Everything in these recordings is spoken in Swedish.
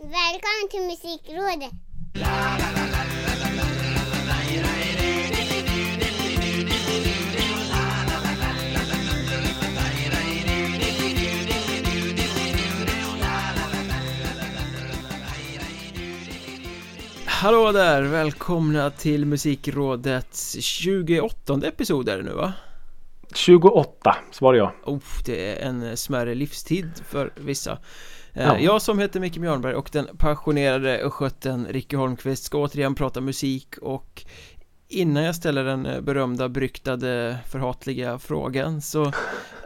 Välkommen till Musikrådet! Hallå där, välkomna till Musikrådets 28 episod är det nu va? 28 svarar jag. Oh, det är en smärre livstid för vissa Ja. Jag som heter Micke Björnberg och den passionerade östgöten Ricky Holmqvist ska återigen prata musik och Innan jag ställer den eh, berömda, beryktade, förhatliga frågan så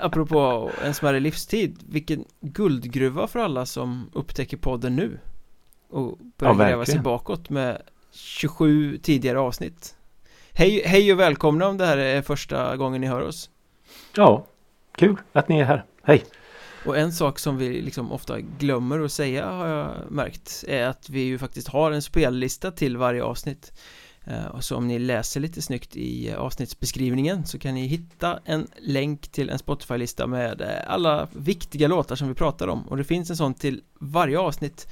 Apropå en smärre livstid Vilken guldgruva för alla som upptäcker podden nu Och börjar Ja, gräva sig bakåt med 27 tidigare avsnitt Hej, hej och välkomna om det här är första gången ni hör oss Ja, kul att ni är här. Hej! Och en sak som vi liksom ofta glömmer att säga har jag märkt är att vi ju faktiskt har en spellista till varje avsnitt. Eh, och så om ni läser lite snyggt i eh, avsnittsbeskrivningen så kan ni hitta en länk till en Spotify-lista med eh, alla viktiga låtar som vi pratar om. Och det finns en sån till varje avsnitt.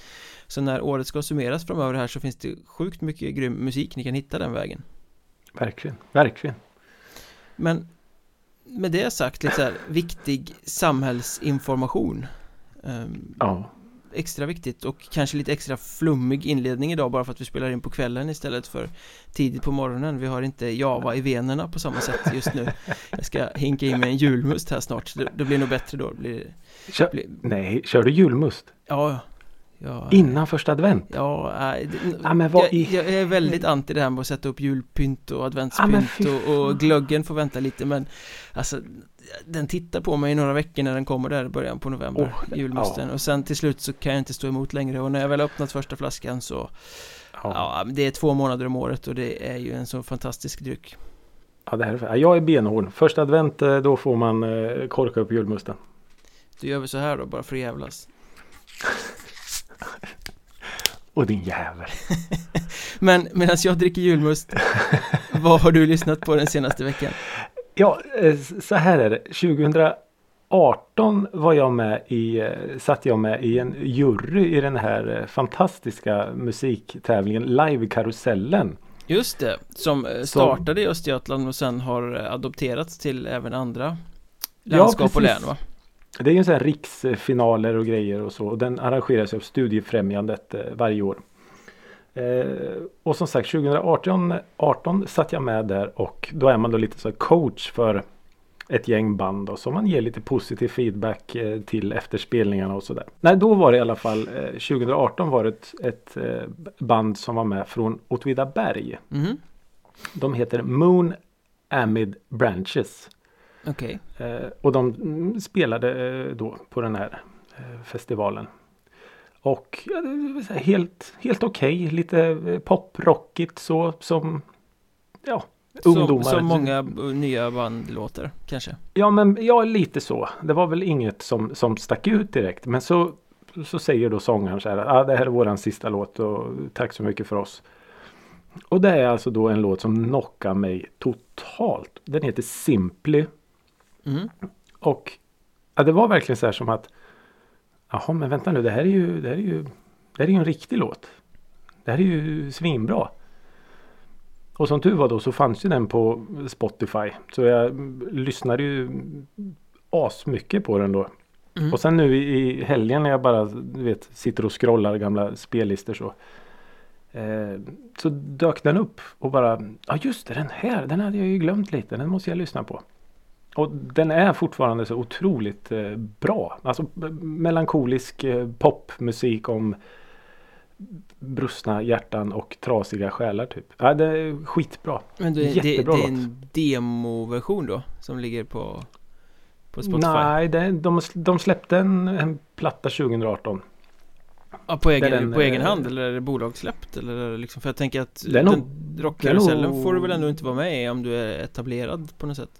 Så när året ska summeras framöver här så finns det sjukt mycket grym musik. Ni kan hitta den vägen. Verkligen, verkligen. Men med det sagt lite så här viktig samhällsinformation. Ehm, Ja, extra viktigt och kanske lite extra flummig inledning idag bara för att vi spelar in på kvällen istället för tidigt på morgonen. Vi har inte Java i venerna på samma sätt just nu. Jag ska hinka in med en julmust här snart, det, det blir nog bättre då. Det blir, Kör, blir, nej, kör du julmust? Ja, ja Innan första advent? Ja, nej, det- Ja, men vad jag, i- jag är väldigt anti det här med att sätta upp julpynt och Ja, adventspynt fy och, och glöggen får vänta lite men Alltså Den tittar på mig i några veckor när den kommer där i början på november Åh, Julmusten. Och sen till slut så kan jag inte stå emot längre. Och när jag väl öppnat första flaskan så Ja, Ja, det är två månader om året och det är ju en så fantastisk dryck. Ja det här är, ja, jag är benhård. Första advent, eh, då får man eh, korka upp julmusten. Då gör vi så här då, bara för att jävlas Och din jävel. Men medan jag dricker julmust Vad har du lyssnat på den senaste veckan? Ja, eh, så här är det. 2018 var jag med i, eh, satt jag med i en jury i den här eh, fantastiska musiktävlingen Live-karusellen. Just det, som startade i Östergötland och sen har adopterats till även andra Ja, landskap och precis. län va? Det är ju så här riksfinaler och grejer och så. Och den arrangeras av Studiefrämjandet eh, varje år. Eh, och som sagt 2018 18 satt jag med där och då är man då lite så coach för ett gäng band och så man ger lite positiv feedback eh, till efterspelningarna och sådär. Nej då var det i alla fall eh, 2018 var det ett, ett band som var med från Åtvidaberg. Mhm, De heter Moon Amid Branches. Okej Eh, och de spelade eh, då på den här eh, festivalen. Och ja, helt, helt okej. Lite eh, poprockigt så som ja, ungdomar. Som, många nya band låter, kanske Ja men ja, lite så. Det var väl inget som, som stack ut direkt. Men så, så säger då sångaren så här. Ah, det här är våran sista låt och tack så mycket för oss. Och det är alltså då en låt som knockar mig totalt. Den heter Simply. Mhm, Och ja, det var verkligen så här som att Jaha men vänta nu det här är ju Det här är ju Det här är ju en riktig låt. Det här är ju svinbra. Och som tur var då så fanns ju den på Spotify. Så jag mm, lyssnade ju asmycket på den då. Mhm. Och sen nu i helgen när jag bara du vet, sitter och scrollar gamla spellistor så. Eh, så dök den upp och bara Ja just det den här den hade jag ju glömt lite. Den måste jag lyssna på. Och den är fortfarande så otroligt eh, bra. Alltså melankolisk eh, popmusik om brustna hjärtan och trasiga själar typ. Ja, det är skitbra. Men det, det, det Jättebra är en demoversion då, som ligger på, på Spotify? Nej, det, de, de släppte en, en platta 2018. Ja, på egen, den, på egen eh, hand eller är det bolagssläppt? Eller är det liksom, för jag tänker att Det nog- den rockkarusellen det får du väl ändå inte vara med i om du är etablerad på något sätt?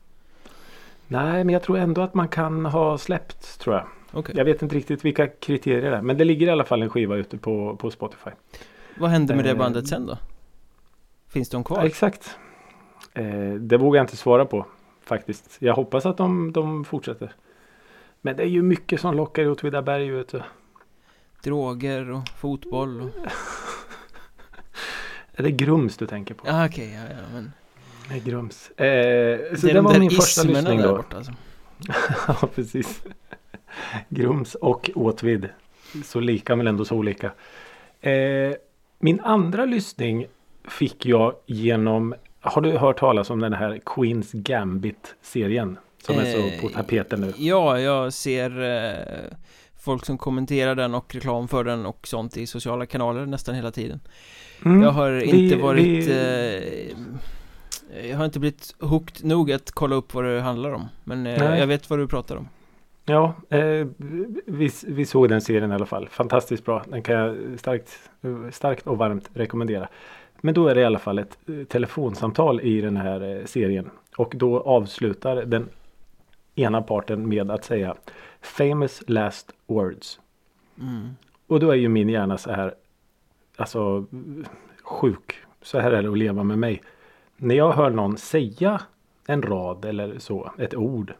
Nej, men jag tror ändå att man kan ha släppt tror jag. Okej, Jag vet inte riktigt vilka kriterier det är. Men det ligger i alla fall en skiva ute på, på Spotify. vad hände med det eh, bandet sen då? Finns de Ja, kvar? exakt. Eh, det vågar jag inte svara på faktiskt. Jag hoppas att de, de fortsätter. Men det är ju mycket som lockar i Åtvidaberg vet du. droger och fotboll och... Är det Grums du tänker på? Ja okej, ja, ja men Är Grums. Eh, så Det det, de var min första lyssning då. borta alltså. ja, precis. Grums och Åtvid. Så lika men ändå så olika. Eh, min andra lyssning fick jag genom Har du hört talas om den här Queens Gambit-serien? Som är så på Eh, tapeten nu. Ja, jag ser eh, folk som kommenterar den och reklam för den och sånt i sociala kanaler nästan hela tiden Mm, Jag har vi- inte varit vi- eh, Jag har inte blivit hooked nog att kolla upp vad det handlar om Men eh, jag vet vad du pratar om Ja, eh, vi, vi såg den serien i alla fall. Fantastiskt bra. Den kan jag starkt, starkt och varmt rekommendera. Men då är det i alla fall ett eh, telefonsamtal i den här eh, serien. Och då avslutar den ena parten med att säga Famous last words. mm. Och då är ju min hjärna så här Alltså sjuk. Så här är det att leva med mig. När jag hör någon säga en rad eller så, ett ord.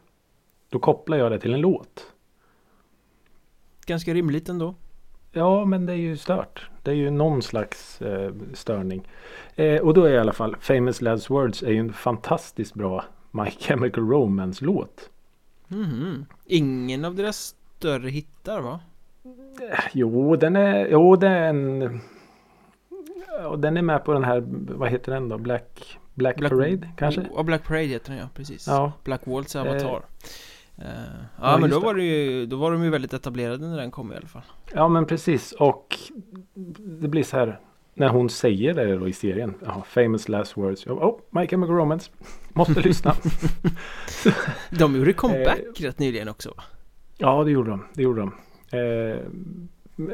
Då kopplar jag det till en låt. Ganska rimligt ändå Ja, men det är ju stört. Det är ju någon slags eh, störning. Eh, och då är i alla fall Famous Last Words är ju en fantastiskt bra My Chemical Romance-låt. Mhm. Ingen av deras större hittar va? Eh, Jo, den är, jo, det är en... Ja, den är med på den här, vad heter den då? Black, Black, Black- Parade kanske? Ja, Black Parade heter den ja, precis Ja. Black Waltz avatar Eh, ja, Ja men då var det ju, då var de ju väldigt etablerade när den kom i alla fall Ja, men precis. Och det blir så här när hon säger det då i serien. Ja, famous last words. Oh, My Chemical Romance. Måste lyssna. De gjorde comeback Eh. rätt nyligen också? Ja, det gjorde de. Det gjorde de. Eh,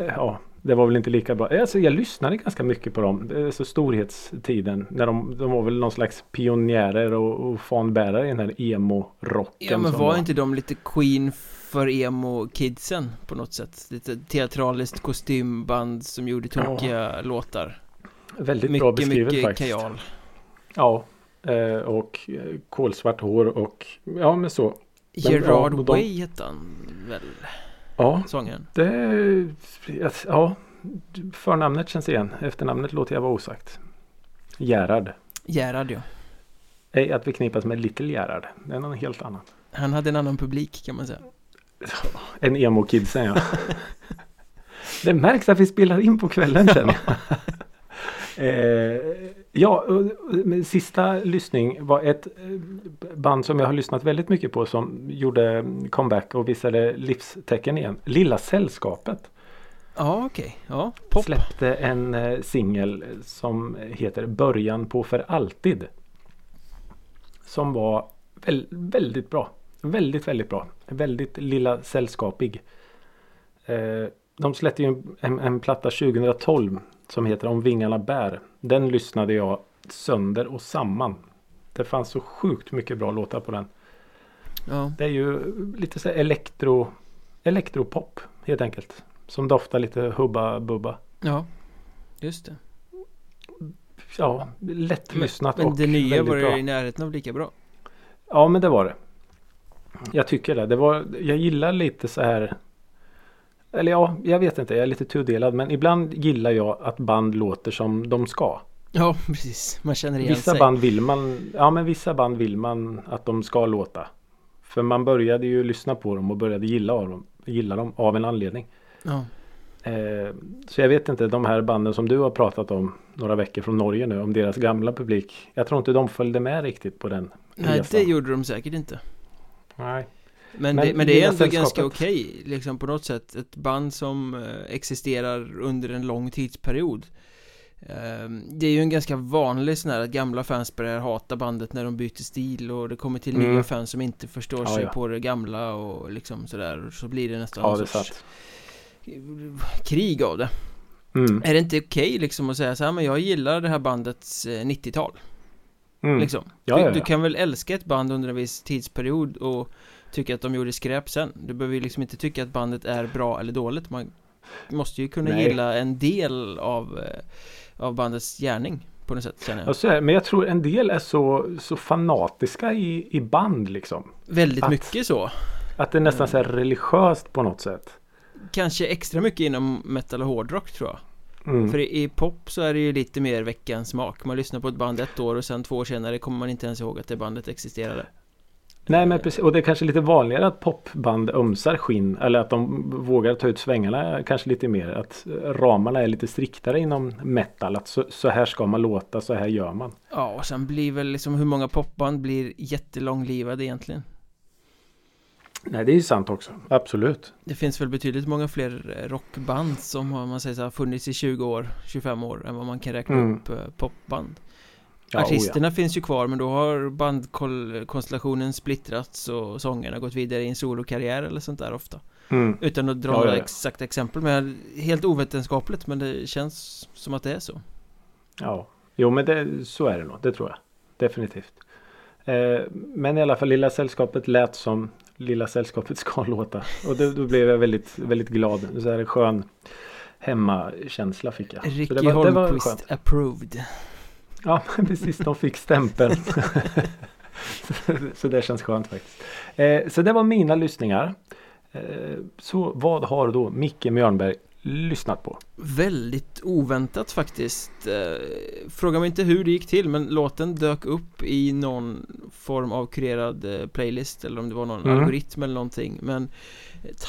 ja, det var väl inte lika bra. Alltså, jag lyssnade ganska mycket på dem. Det är så storhetstiden. När de, de var väl någon slags pionjärer och, och fanbärare i den här emo-rocken. Ja men som var inte de lite Queen för emo-kidsen på något sätt? Lite teatraliskt kostymband som gjorde tokiga låtar Väldigt bra Mycket, beskrivet mycket faktiskt. kajal Ja. Eh, och eh, kolsvart hår och ja men så. Gerard ja, Way hette han väl, Ja, sångaren? det... Ja, förnamnet känns igen. Efternamnet låter jag vara osagt. Gerhard. Gerhard ja Ej att förknippas med Little Gerhard. Det är någon helt annan. Han hade en annan publik kan man säga En emo-kidsen ja. det märks att vi spelar in på kvällen sen. eh, ja, sista lyssning var ett eh, band som jag har lyssnat väldigt mycket på som gjorde comeback och visade livstecken igen. Lilla Sällskapet Ja okej, ja, pop släppte en eh, singel som heter Början på för alltid. Som var väl, väldigt bra. Väldigt, väldigt bra. Väldigt lilla sällskapig. Eh, de släppte ju en, en, en platta 2012 som heter Om vingarna bär. Den lyssnade jag sönder och samman. Det fanns så sjukt mycket bra låtar på den. Ja, Det är ju lite så elektro, elektropop helt enkelt. Som doftar lite hubba bubba. ja Just det Ja, lättlyssnat Men och det nya var bra. i närheten av lika bra Ja men det var det. Jag tycker det. det var, jag gillar lite så här. Eller ja, jag vet inte. Jag är lite tudelad. Men ibland gillar jag att band låter som de ska. Ja precis, man känner igen Vissa sig band vill man. Ja men vissa band vill man att de ska låta. För man började ju lyssna på dem och började gilla, av dem, gilla dem av en anledning. Ja, Eh, så jag vet inte de här banden som du har pratat om några veckor från Norge nu. Om deras gamla publik. Jag tror inte de följde med riktigt på den nej resan. det gjorde de säkert inte Nej. Men, Men det, men det är ändå ganska okej, liksom på något sätt Ett band som eh, existerar under en lång tidsperiod Ehm, Det är ju en ganska vanlig sån här att gamla fans börjar hata bandet när de byter stil och det kommer till Mm. nya fans som inte förstår Ja, sig ja. på det gamla och liksom sådär Så blir det nästan Ja någon det sorts krig av det Mm. Är det inte okej liksom att säga så här, men jag gillar det här bandets eh, 90-tal Mm. liksom du, du kan väl älska ett band under en viss tidsperiod och tycka att de gjorde skräp sen Du behöver ju liksom inte tycka att bandet är bra eller dåligt Man måste ju kunna Nej. gilla en del av, eh, av bandets gärning på något sätt känner jag Ja, så är. Men jag tror en del är så, så fanatiska i, i band liksom. Väldigt att- mycket så Att det är nästan Mm. så här religiöst på något sätt. kanske extra mycket inom metal och hårdrock tror jag Mm. För i, i pop så är det ju lite mer veckans smak Man lyssnar på ett band ett år och sen två år senare kommer man inte ens ihåg att det bandet existerade Nej men precis och det är kanske lite vanligare att popband ömsar skinn eller att de vågar ta ut svängarna kanske lite mer. Att ramarna är lite striktare inom metal. Att så, så här ska man låta, så här gör man. Ja och sen blir väl liksom hur många popband blir jättelånglivade egentligen Nej det är ju sant också, absolut. Det finns väl betydligt många fler eh, rockband som har man säger så här, funnits i 20 år, 25 år än vad man kan räkna Mm. upp eh, popband Ja, Artisterna finns ju kvar men då har bandkonstellationen splittrats och sångerna gått vidare i en solokarriär eller sånt där ofta Mm. Utan att dra Ja, några exakta exempel men helt ovetenskapligt men det känns som att det är så Ja, jo men det, så är det nog, det tror jag. Definitivt. Eh, men i alla fall Lilla Sällskapet lät som Lilla Sällskapet ska låta. Och då, då blev jag väldigt, väldigt glad. Så här skön hemmakänsla fick jag. Ricky det det Holmqvist approved Ja, precis. De fick stämpeln. så det känns skönt faktiskt. Eh, så det var mina lyssningar. Eh, så vad har då Micke Mjörnberg lyssnat på? Väldigt oväntat faktiskt Eh, Fråga mig inte hur det gick till men låten dök upp i någon form av kurerad playlist eller om det var någon Mm. algoritm eller någonting men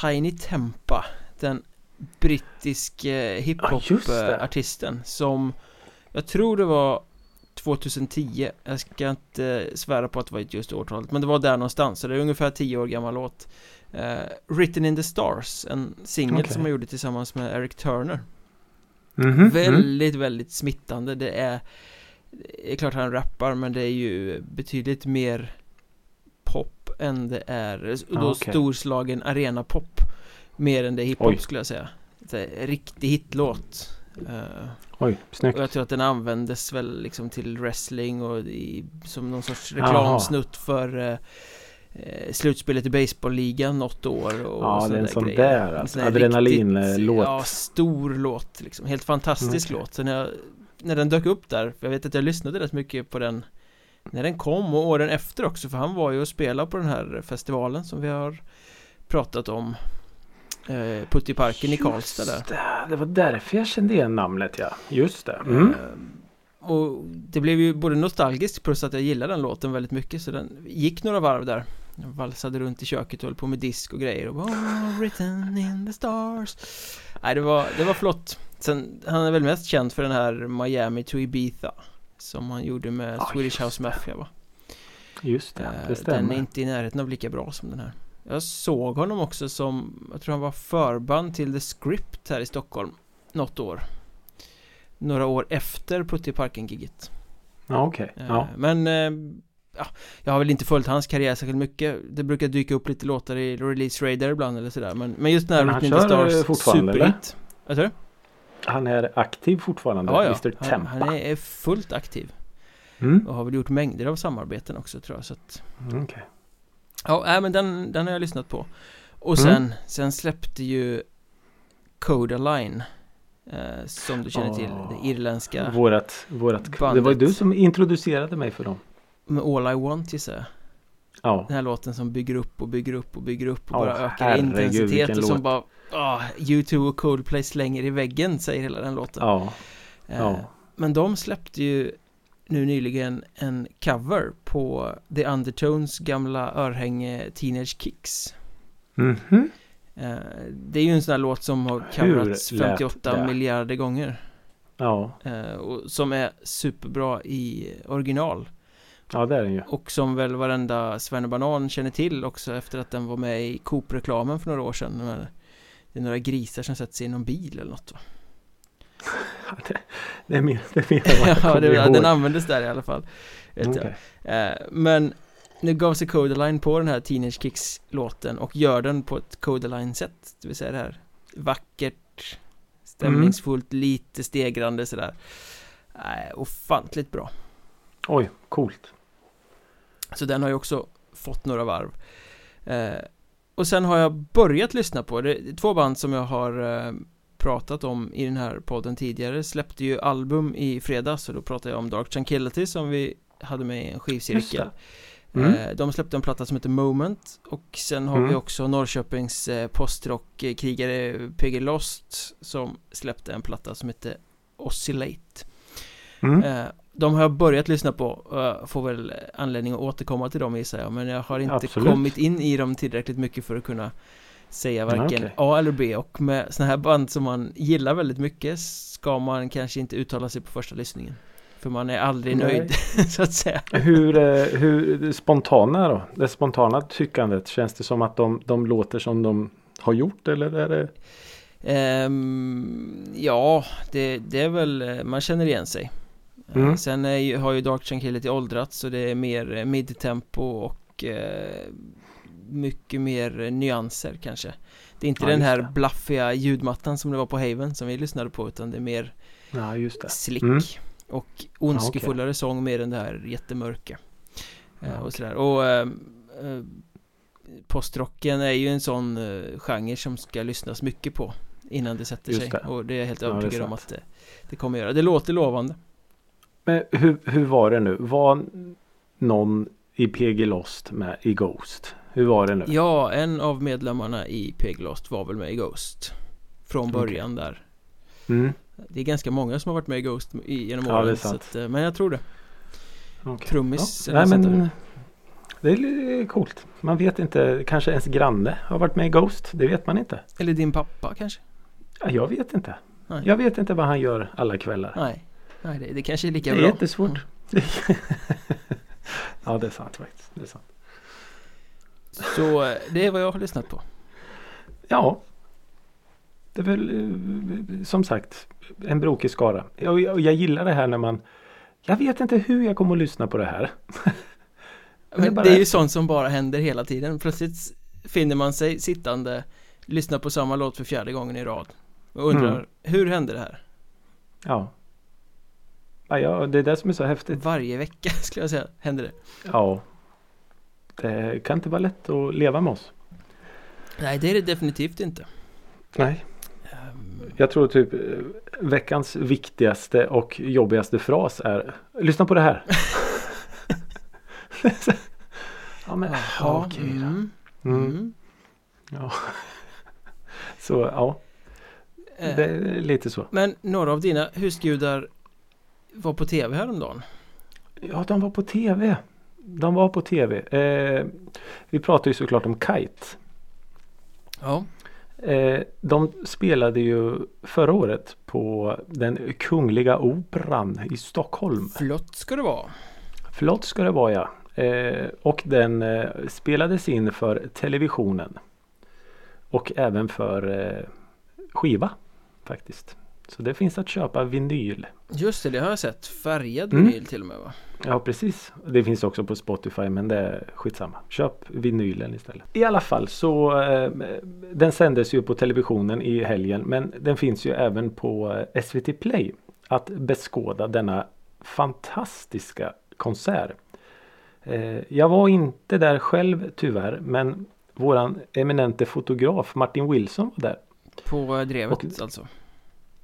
Tiny Tempa Den brittiske Ja, hiphop-artisten som Jag tror det var 2010 Jag ska inte svära på att det var just årtalet Men det var där någonstans. Så det är ungefär 10 år gammal låt. Eh, Written in the Stars En singel Okej. som jag gjorde tillsammans med Eric Turner. Mm. Väldigt, väldigt smittande. Det är Det är klart han rappar men det är ju betydligt mer Pop än det är och då Ah, okej. storslagen arenapop. Mer än det är hiphop skulle jag säga. Det är Riktig hitlåt Oj, snyggt. Och jag tror att den användes väl liksom till wrestling och i, som någon sorts reklamsnutt för eh, eh, slutspelet i baseballligan något år och Ja, det är en sån där, alltså. Adrenalinlåt. Ja, stor låt liksom. Helt fantastisk Okej. låt. Så när, jag, när den dök upp där, för jag vet att jag lyssnade rätt mycket på den när den kom och åren efter också för han var ju och spelade på den här festivalen som vi har pratat om eh, Puttiparken i Karlstad där det, det var därför jag kände igen namnet ja. Just det. Mm. Ehm, Och det blev ju både nostalgiskt plus att jag gillade den låten väldigt mycket så den gick några varv där Jag valsade runt i köket och höll på med disk och grejer och bara "Oh, written in the stars Nej det var, det var flott Sen, han är väl mest känd för den här Miami to Ibiza Som han gjorde med Ja, Swedish House. Mafia va Just det, Eh, det Den stämmer. är inte i närheten av lika bra som den här Jag såg honom också som, jag tror han var förband till The Script här i Stockholm Något år Några år efter Puttiparken-giget Ja, okej. Eh, Ja. Men eh, ja, Jag har väl inte följt hans karriär särskilt mycket Det brukar dyka upp lite låtar i Release Radar ibland eller sådär Men, men just han in the kör, eh, Stars superhit Vad sa du? Han är aktiv fortfarande, Ja, ja. Mr Han, Tempa. han är fullt aktiv Mm. och har väl gjort mängder av samarbeten också tror jag så att Mm, okej. Ja, nej, men den, den har jag lyssnat på Och Mm. sen, sen släppte ju Codaline eh, Som du känner till, Åh. det irländska Vårat, vårat, det var ju bandet. du som introducerade mig för dem. Med All I Want gissar jag Ja. Den här låten som bygger upp och bygger upp och bygger upp och Ja, bara ökar herregud, intensitet och som låt. bara ah, U2 och Coldplay slänger i väggen säger hela den låten Ja. Eh, ja. Men de släppte ju nu nyligen en cover på The Undertones gamla örhänge Teenage Kicks Mhm. Eh, Det är ju en sån här låt som har coverats lät 58 det? miljarder gånger Ja. eh, och Som är superbra i original Ja, det är den ju. Och som väl varenda Svennebanan känner till också efter att den var med i Coop-reklamen för några år sedan Det är några grisar som sätter sig i någon bil eller något va? Det, det är mer, det är mer än vad jag Ja, det, ihåg. den användes där i alla fall. Okej. Eh, Men nu gav sig Codaline på den här Teenage Kicks-låten och gör den på ett Codaline-sätt Det vill säga det här vackert Stämningsfullt, lite stegrande sådär Nej, ofantligt bra Oj, coolt. Så den har ju också fått några varv eh, Och sen har jag börjat lyssna på det är Två band som jag har eh, pratat om i den här podden tidigare Släppte ju album i fredags och då pratade jag om Dark Tranquility som vi hade med i en skivcirkel Mm. Eh, De släppte en platta som heter Moment och sen har Mm. vi också Norrköpings eh, postrock-krigare PG Lost som släppte en platta som heter Oscillate Mm. Eh, De har jag börjat lyssna på, får väl anledning att återkomma till dem gissar jag Men jag har inte Absolut. kommit in i dem tillräckligt mycket för att kunna säga varken okej. A eller B Och med såna här band som man gillar väldigt mycket ska man kanske inte uttala sig på första lyssningen För man är aldrig Nej. nöjd, så att säga Hur, eh, hur spontana då? Det spontana tyckandet. Känns det som att de, de låter som de har gjort eller är det? Ehm, Ja, det, det är väl, eh, man känner igen sig Mm. Eh, Sen är har ju Dark lite åldrats så det är mer midtempo och eh, mycket mer eh, nyanser kanske Det är inte Ja, den här det. blaffiga ljudmattan som det var på Haven som vi lyssnade på utan det är mer Ja slick Mm. och ondskefullare sång mer än det här jättemörka eh, Ja, och sådär och eh, postrocken är ju en sån eh, genre som ska lyssnas mycket på innan det sätter Just sig det. och det är jag helt Ja, övertygad om att det, det kommer göra. Det låter lovande. Men hur, hur var det nu? Var någon i PG Lost med i Ghost? Hur var det nu? Ja, en av medlemmarna i Peglost var väl med i Ghost Från början där Mm. Det är ganska många som har varit med i Ghost i- genom Ja, det är åren sant. att, eh, Men jag tror det okej. Trummis Ja. Nej men det är coolt. Man vet inte. Kanske ens granne har varit med i Ghost. Det vet man inte. Eller din pappa kanske? Ja, jag vet inte. Nej. Jag vet inte vad han gör alla kvällar. Nej, Nej det, det kanske är lika det är bra jättesvårt. ja det är sant faktiskt. Det är sant. Så eh, det är vad jag har lyssnat på Ja. Det är väl eh, som sagt en brokig skara. Jag, jag, jag gillar det här när man Jag vet inte hur jag kommer att lyssna på det här. Men är bara- det är ju sånt som bara händer hela tiden Plötsligt finner man sig sittande Lyssnar på samma låt för fjärde gången i rad Och undrar, Mm. hur hände det här? Ja. Ja, ja, det är det som är så häftigt. Varje vecka skulle jag säga, händer det Ja. Det kan inte vara lätt att leva med oss. Nej, det är det definitivt inte Nej. Ehm, Jag tror typ eh, veckans viktigaste och jobbigaste fras är Lyssna på det här. ja men ja, okej då. mm, Mm. mm. Ja. Så ja, Eh, det är lite så. Men några av dina husgudar var på tv häromdagen Ja, de var på tv. De var på tv. Eh, vi pratar ju såklart om Kite. Ja, Eh, de spelade ju förra året på den Kungliga Operan i Stockholm. flott ska det vara Flott ska det vara ja. Eh, och den eh, spelades in för televisionen. Och även för eh, skiva faktiskt. Så det finns att köpa vinyl. Just det, det har jag sett, färgad Mm. vinyl till och med va? Ja precis. Det finns också på Spotify men det är skitsamma. Köp vinylen istället. I alla fall så eh, den sändes ju på televisionen i helgen men den finns ju även på eh, SVT Play. Att beskåda denna fantastiska konsert. Eh, jag var inte där själv tyvärr men våran eminente fotograf Martin Wilson var där. På eh, drevet Och- alltså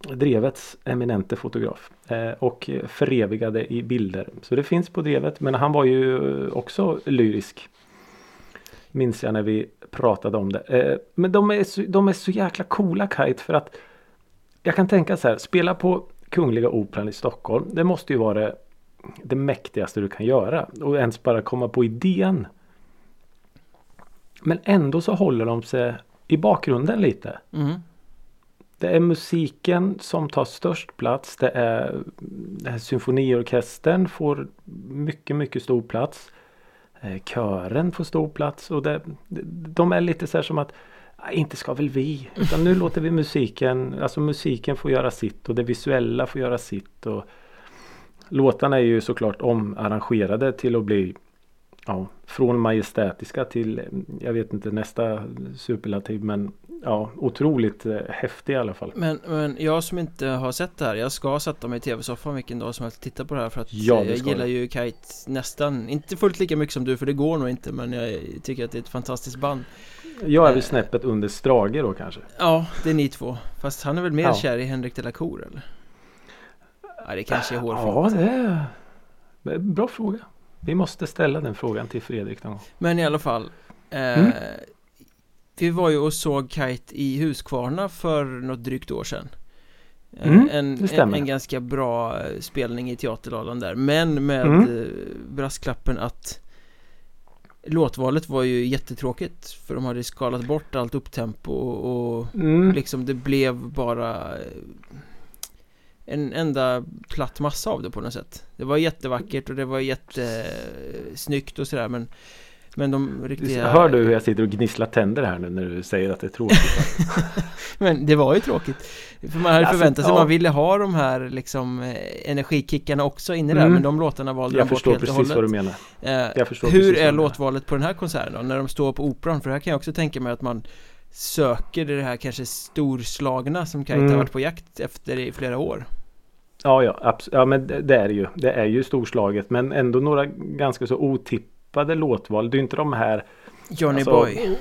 Drevets eminente fotograf eh, och förevigade i bilder. Så det finns på Drevet men han var ju också lyrisk. Minns jag när vi pratade om det. Eh, men de är, så, de är så jäkla coola Kite för att jag kan tänka så här, spela på Kungliga Operan i Stockholm. Det måste ju vara det, det mäktigaste du kan göra och ens bara komma på idén. Men ändå så håller de sig i bakgrunden lite. mm. Det är musiken som tar störst plats. Det är det här symfoniorkestern får mycket, mycket stor plats. Eh, kören får stor plats och det, de är lite så här som att ah, inte ska väl vi. Utan nu låter vi musiken, alltså musiken får göra sitt och det visuella får göra sitt. Och låtarna är ju såklart omarrangerade till att bli ja, från majestätiska till, jag vet inte nästa superlativ men ja, otroligt eh, häftig i alla fall. Men, men jag som inte har sett det här, jag ska sätta mig i tv-soffan vilken dag som helst och titta på det här för att Ja, eh, jag gillar ju Kite nästan, inte fullt lika mycket som du för det går nog inte men jag tycker att det är ett fantastiskt band Jag är väl Eh. snäppet under Strage då kanske. Ja, det är ni två Fast han är väl mer Ja. kär i Henrik de la Cour eller? Ja, det kanske är Ja, hårfint är det är bra fråga. Vi måste ställa den frågan till Fredrik någon gång. Men i alla fall eh, Mm. Vi var ju och såg Kite i Huskvarna för något drygt år sedan Eh, Mm, en, en, en ganska bra eh, spelning i Teaterladan där Men med Mm. eh, brasklappen att Låtvalet var ju jättetråkigt För de hade skalat bort allt upptempo och, Mm. liksom det blev bara en enda platt massa av det på något sätt Det var jättevackert och det var jättesnyggt och sådär men Men de riktiga Hör du hur jag sitter och gnisslar tänder här nu när du säger att det är tråkigt? Men det var ju tråkigt För man hade Alltså, förväntat sig, ja. man ville ha de här liksom eh, energikickarna också inne där Mm. Men de låtarna valde Jag de bort förstår helt och precis vad du hållet menar. Eh, Jag förstår Hur är låtvalet på den här konserten då? När de står på operan? För här kan jag också tänka mig att man Söker det här kanske storslagna som Kite Mm. varit på jakt efter i flera år Ja, ja, abs- ja men det, det är det ju. Det är ju storslaget men ändå några ganska så otippade låtval. Det är inte de här Johnny Alltså, Boy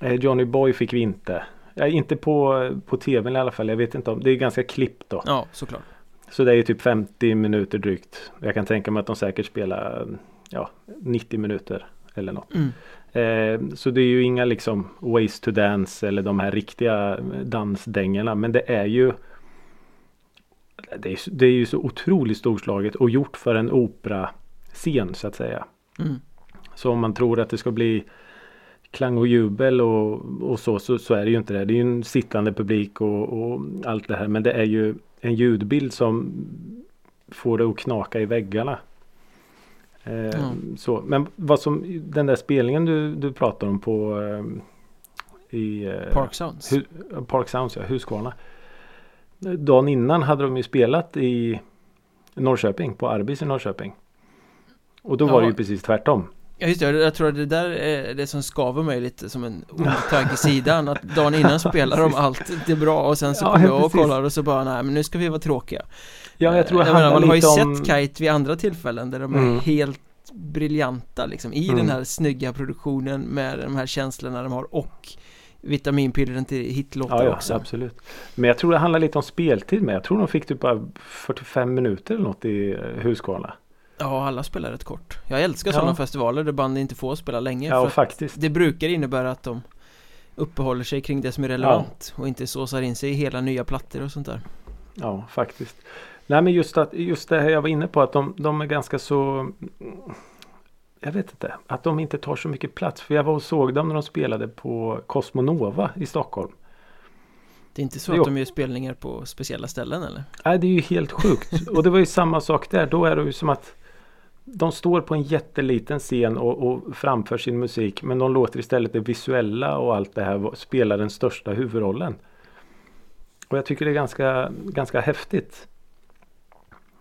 eh, Johnny Boy fick vi inte. Ja, inte på, på tvn i alla fall. Jag vet inte om. Det är ganska klippt då. Ja, såklart Så det är ju typ 50 minuter drygt. Jag kan tänka mig att de säkert spelar ja, 90 minuter eller något. mm. Eh, så det är ju inga liksom Ways to Dance eller de här riktiga dansdängorna. Men det är ju det är, det är ju så otroligt storslaget och gjort för en operascen så att säga. Mm. Så om man tror att det ska bli klang och jubel och, och så, så, så är det ju inte det. Det är ju en sittande publik och, och allt det här. Men det är ju en ljudbild som får det att knaka i väggarna. Eh, Mm. så. Men vad som den där spelningen du, du pratar om på eh, i eh, Park Sounds Hu Park Sounds, ja, Huskvarna. Dagen innan hade de ju spelat i Norrköping, på Arbis i Norrköping. Och då var det Ja. ju precis tvärtom. Ja just det, jag tror att det där är det som skaver mig lite som en tanke i sidan Att dagen innan spelar de allt det är bra och sen så Ja, kommer ja, jag och kollar och så bara nej men nu ska vi vara tråkiga Ja, jag tror det jag menar, Man har ju om... sett Kite vid andra tillfällen där de är Mm. helt briljanta liksom I Mm. den här snygga produktionen med de här känslorna de har och vitaminpillren till hitlåtar Ja, ja, också absolut. Men jag tror det handlar lite om speltid med. Jag tror de fick typ bara 45 minuter eller något i eh, Huskvarna. Ja, alla spelar rätt kort Jag älskar Ja. sådana festivaler där band inte får spela länge Ja, faktiskt. Det brukar innebära att de uppehåller sig kring det som är relevant och inte såsar in sig i hela nya plattor och sånt där Ja, faktiskt. Nej, men just, att, just det här jag var inne på att de, de är ganska så... Jag vet inte. Att de inte tar så mycket plats. För jag var och såg dem när de spelade på Cosmonova i Stockholm. Det är inte så Jo. att de gör spelningar på speciella ställen eller? Nej, det är ju helt sjukt. Och det var ju samma sak där. Då är det ju som att de står på en jätteliten scen och, och framför sin musik. Men de låter istället det visuella och allt det här spela den största huvudrollen. Och jag tycker det är ganska, ganska häftigt.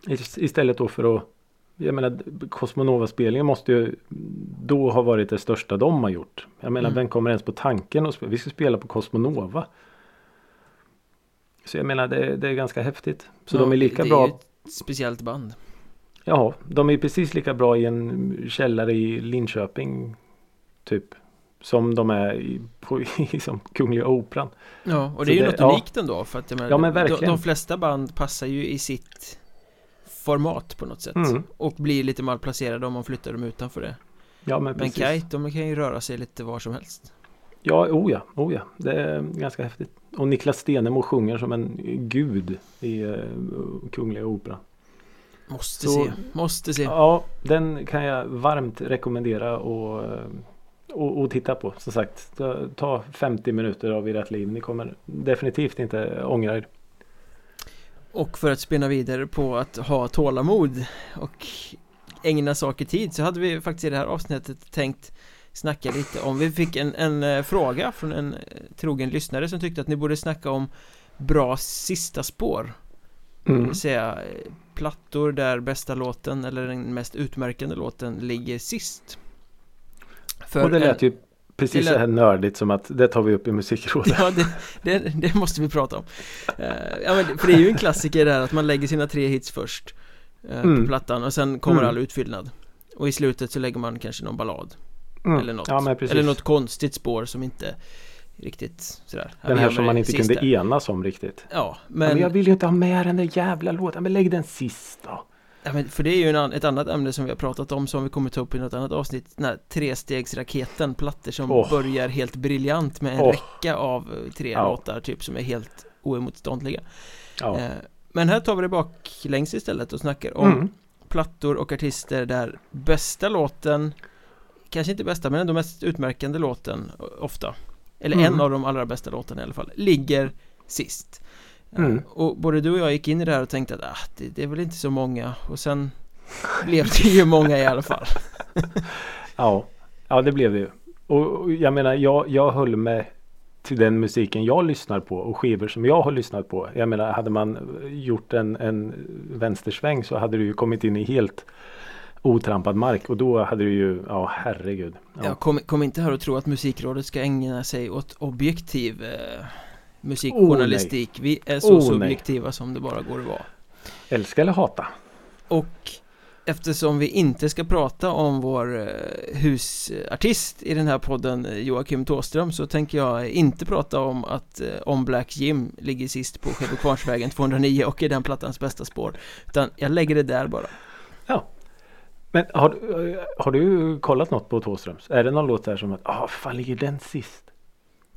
Ist- Istället då för att jag menar Cosmonova-spelningen måste ju då ha varit det största de har gjort. Jag menar Mm. vem kommer ens på tanken att spela? Vi ska spela på Cosmonova. Så jag menar det, det är ganska häftigt. Så Ja, de är lika det bra. är ju ett speciellt band Ja, de är precis lika bra i en källare i Linköping. Typ. Som de är i, på, i som Kungliga Operan. Ja, och Så det är ju det- något ja. unikt ändå för att menar, Ja, men de, verkligen. de flesta band passar ju i sitt format på något sätt Mm. och blir lite malplacerade om man flyttar dem utanför det Ja, men Men. Kite, de kan ju röra sig lite var som helst Ja, oh ja, oh ja. Det är ganska häftigt. Och Niklas Stenemo sjunger som en gud i uh, Kungliga Operan. Måste Så- se, måste se Ja, den kan jag varmt rekommendera och, och, och titta på. Som sagt, ta- ta 50 minuter av ert liv. Ni kommer definitivt inte ångra er. Och för att spinna vidare på att ha tålamod och ägna saker tid så hade vi faktiskt i det här avsnittet tänkt snacka lite om Vi fick en, en eh, fråga från en eh, trogen lyssnare som tyckte att ni borde snacka om bra sista spår Det Mm. vill säga eh, plattor där bästa låten eller den mest utmärkande låten ligger sist För Och det en- lät ju precis lät- så här nördigt som att det tar vi upp i musikrådet. Ja, det, det, det måste vi prata om Eh, Ja, men, för det är ju en klassiker där att man lägger sina tre hits först eh, Mm. På plattan och sen kommer Mm. all utfyllnad Och i slutet så lägger man kanske någon ballad Mm. Eller något Ja. Eller något konstigt spår som inte riktigt sådär Den här som man inte sista. kunde enas om riktigt. Ja, Men, men men jag vill ju inte ha med den där jävla låten. Men lägg den sist då. Ja, men för det är ju en, ett annat ämne som vi har pratat om som vi kommer ta upp i något annat avsnitt Den här trestegsraketen, plattor som Åh. börjar helt briljant med en Åh. räcka av eh, tre Ja. låtar typ som är helt oemotståndliga Ja. eh, Men här tar vi det baklänges istället och snackar om Mm. plattor och artister där bästa låten Kanske inte bästa men ändå mest utmärkande låten ofta Eller Mm. en av de allra bästa låtarna i alla fall Ligger sist Mm. Eh, Och både du och jag gick in i det här och tänkte att ah, det, det är väl inte så många Och sen blev det ju många i alla fall Ja, ja det blev det ju. Och jag menar, jag, jag höll mig till den musiken jag lyssnar på och skivor som jag har lyssnat på. Jag menar, hade man gjort en, en vänstersväng så hade du ju kommit in i helt otrampad mark och då hade du ju, ja herregud. Ja. ja, kom, kom inte här och tro att musikrådet ska ägna sig åt objektiv eh, musikjournalistik Vi är så Oh, nej. subjektiva som det bara går att vara Älska eller hata? Och eftersom vi inte ska prata om vår eh, husartist i den här podden eh, Joakim Tåström så tänker jag inte prata om att eh, Om Black Jim ligger sist på Skövekvarnsvägen 209 och är den plattans bästa spår Utan jag lägger det där bara Men har, du- har du kollat något på Thåströms? Är det någon låt där som att, ah fan ligger den sist?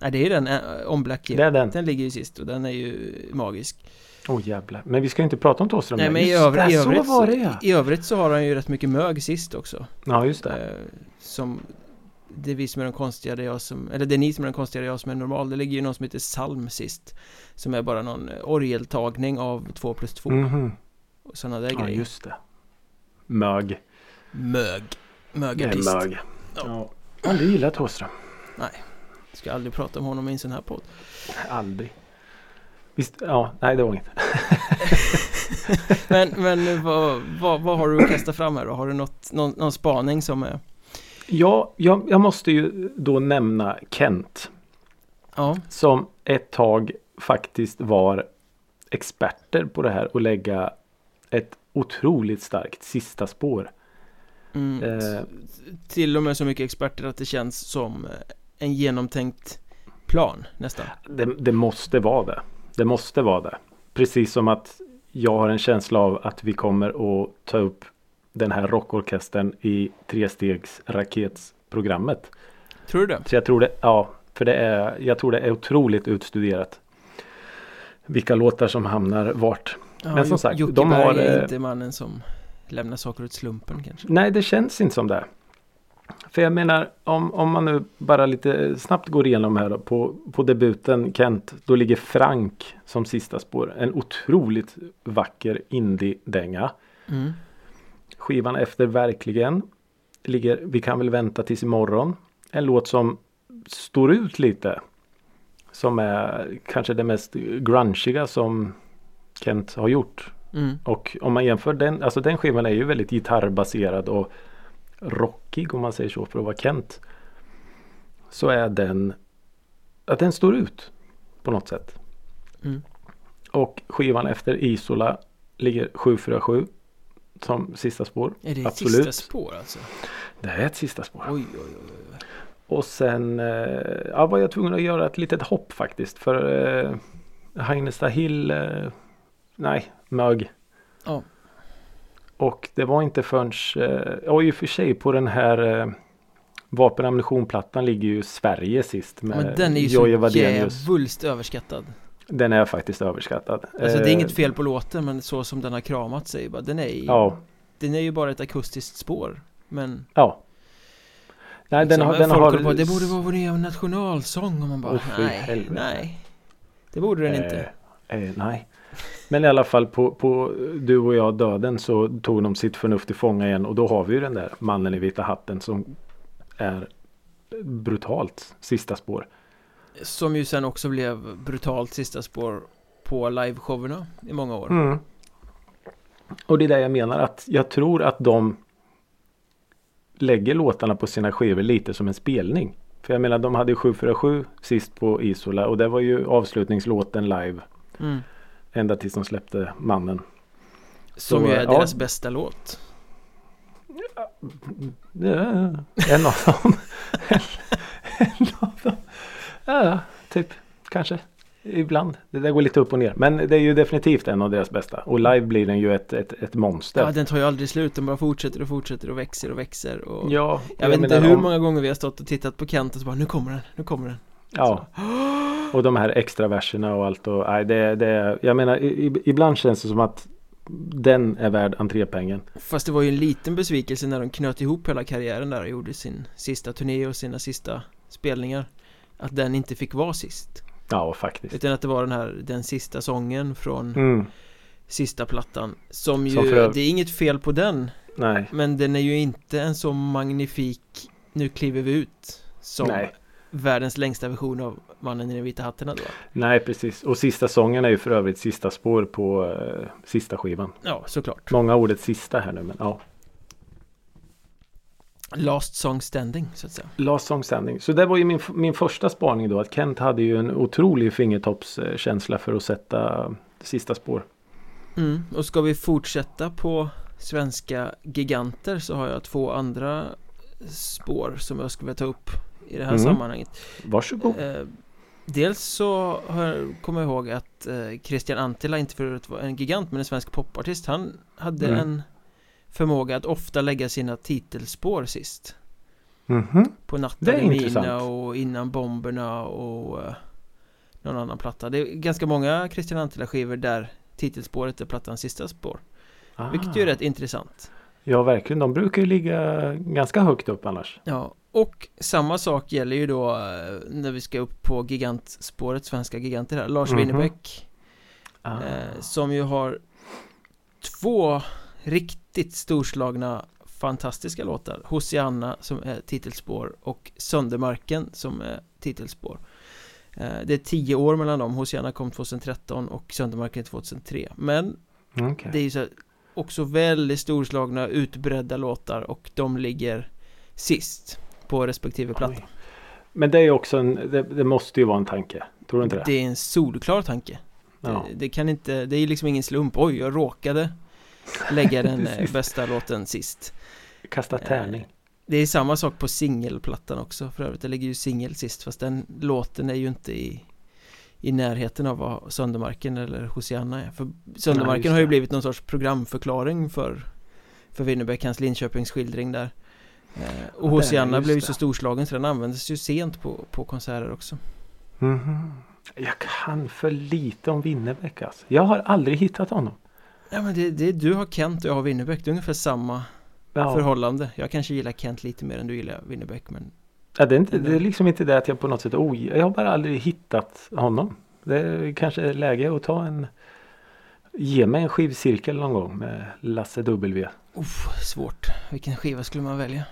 Nej det är ju den, eh, Om Black Jim Det är den. Den ligger ju sist och den är ju magisk Åh oh, jävlar. Men vi ska inte prata om Thåström Nej men i, övr- det, i, övrigt, så det ja. i övrigt så har han ju rätt mycket mög sist också Ja just det. Eh, Som Det är vi som är de konstiga, det är jag som Eller det är ni som är de konstiga, det är jag som är normal Det ligger ju någon som heter Salm sist Som är bara någon eh, orgeltagning av 2 plus 2 Mhm. och sådana där Ja grejer just det. Mög. Mög Det Mögartist är mög. Ja. Ja, du gillar Thåström. Ska aldrig prata om honom i en sån här podd Aldrig. Visst, ja, nej det var inget. Men, men vad, vad, vad har du att kasta fram här då? Har du något, någon, någon spaning som är Ja, jag, jag måste ju då nämna Kent. Ja, Som ett tag faktiskt var experter på det här och lägga ett otroligt starkt sista spår. Mm, Eh. Till och med så mycket experter att det känns som eh, en genomtänkt plan nästan Det, det måste vara det. Det måste vara det. Precis som att jag har en känsla av att vi kommer att ta upp den här rockorkestern i trestegsraketsprogrammet. Tror du det? Så jag tror det, ja, för det är, jag tror det är otroligt utstuderat. Vilka låtar som hamnar vart. Ja, Men som sagt, Jocke de Berg har, är eh, inte mannen som lämnar saker åt slumpen kanske Nej, det känns inte som det. För jag menar, om, om man nu bara lite snabbt går igenom här då, på, på debuten Kent, då ligger Frank som sista spår. En otroligt vacker indie-dänga. mm. Skivan efter Verkligen ligger Vi kan väl vänta tills imorgon. En låt som står ut lite. Som är kanske det mest grungiga som Kent har gjort. Mm. Och om man jämför den, alltså den skivan är ju väldigt gitarrbaserad och rockig om man säger så för att vara Kent. Så är den, att den står ut på något sätt. Mm. Och skivan efter Isola ligger 747 som sista spår. Är det ett Absolut. sista spår alltså? Det är ett sista spår. Oj, oj, oj. Och sen eh, ja, var jag tvungen att göra ett litet hopp faktiskt. För eh, Hagnesta Hill, eh, nej, mög. Ja. Och det var inte förrän, eh, ja i och för sig på den här eh, vapen ammunitionplattan ligger ju Sverige sist med Men den är ju Jojje så Wadenius. djävulskt överskattad Den är faktiskt överskattad. Alltså det är Eh, inget fel på låten men så som den har kramat sig bara, den är ju, Ja, Den är ju bara ett akustiskt spår Men ja. Nej, den liksom, har, den folk har på, Det borde vara vår nya nationalsång och man bara fy nej, nej Det borde den inte Eh, eh, nej. Men i alla fall på, på Du och jag döden så tog de sitt förnuft till fånga igen och då har vi ju den där mannen i vita hatten som är brutalt sista spår. Som ju sen också blev brutalt sista spår på liveshowerna i många år Mm. Och det är det jag menar att jag tror att de lägger låtarna på sina skivor lite som en spelning. För jag menar de hade ju 747 sist på Isola och det var ju avslutningslåten live mm. Ända tills de släppte mannen. Som Så, ju är ja. deras bästa låt Ja, en av dem. en av dem. Ja, typ kanske. ibland. Det där går lite upp och ner. Men det är ju definitivt en av deras bästa. Och live blir den ju ett, ett, ett monster. Ja, den tar ju aldrig slut, den bara fortsätter och fortsätter och växer och växer och Ja, Jag, vet inte hur om- många gånger vi har stått och tittat på Kent och så bara nu kommer den, nu kommer den Ja. Och de här extra verserna och allt. Och, nej, det, det, jag menar, ibland känns det som att den är värd entrépengen. Fast det var ju en liten besvikelse när de knöt ihop hela karriären där och gjorde sin sista turné och sina sista spelningar Att den inte fick vara sist Ja, faktiskt. Utan att det var den här, den sista sången från Mm, sista plattan Som ju, Som för- det är inget fel på den nej, Men den är ju inte en så magnifik Nu kliver vi ut Som Nej. Världens längsta version av Mannen i den vita hatten då nej precis. Och sista sången är ju för övrigt sista spår på eh, sista skivan. Ja, såklart Många ordet sista här nu men ja. Last song standing så att säga Last Song Standing. Så det var ju min, min första spaning då att Kent hade ju en otrolig fingertoppskänsla för att sätta sista spår. Mm, och ska vi fortsätta på svenska giganter så har jag två andra spår som jag skulle vilja ta upp i det här Mm. sammanhanget. Varsågod. Eh, dels så har kommer jag ihåg att eh, Christian Antila, inte för att vara en gigant men en svensk popartist, han hade Mm. en förmåga att ofta lägga sina titelspår sist. Mhm. På Natta intressant. Mina och Innan Bomberna och eh, någon annan platta. Det är ganska många Christian Antila skivor där titelspåret är plattans sista spår. Vilket ju är Ah. rätt intressant. Ja verkligen. De brukar ju ligga ganska högt upp annars. Ja, och samma sak gäller ju då eh, när vi ska upp på gigantspåret, svenska giganter här. Lars Mhm. Winnerbäck Ah. eh, som ju har två riktigt storslagna fantastiska låtar. Hosianna som är titelspår och Söndermarken som är titelspår. Eh, det är tio år mellan dem. Hosianna kom 2013 och Söndermarken 2003. Men Okej. Det är ju så här, också väldigt storslagna, utbredda låtar och de ligger sist på respektive platta. Oj. Men det är också en, det, det måste ju vara en tanke. Tror du inte det? Det är en solklar tanke. Ja. Det, det kan inte, det är liksom ingen slump. Oj, jag råkade lägga den eh, bästa låten sist. Kasta tärning. Det är samma sak på singelplattan också för övrigt. Det ligger ju singel sist fast den låten är ju inte i i närheten av vad Söndermarken eller Hosianna är. För Söndermarken just har ju blivit någon sorts programförklaring för För Winnerbäck, hans Linköpings skildring där eh, Och Ja, Hosianna blev ju så storslagen så den användes ju sent på, på konserter också Mhm. Jag kan för lite om Winnerbäck alltså. Jag har aldrig hittat honom. Ja men det, det du har Kent och jag har Winnerbäck, det är ungefär samma Ja. förhållande Jag kanske gillar Kent lite mer än du gillar Winnerbäck men Ja, det, är inte, det är liksom inte det att jag på något sätt oj, Jag har bara aldrig hittat honom. Det är kanske läge att ta en Ge mig en skivcirkel någon gång med Lasse W. Uff, svårt Vilken skiva skulle man välja?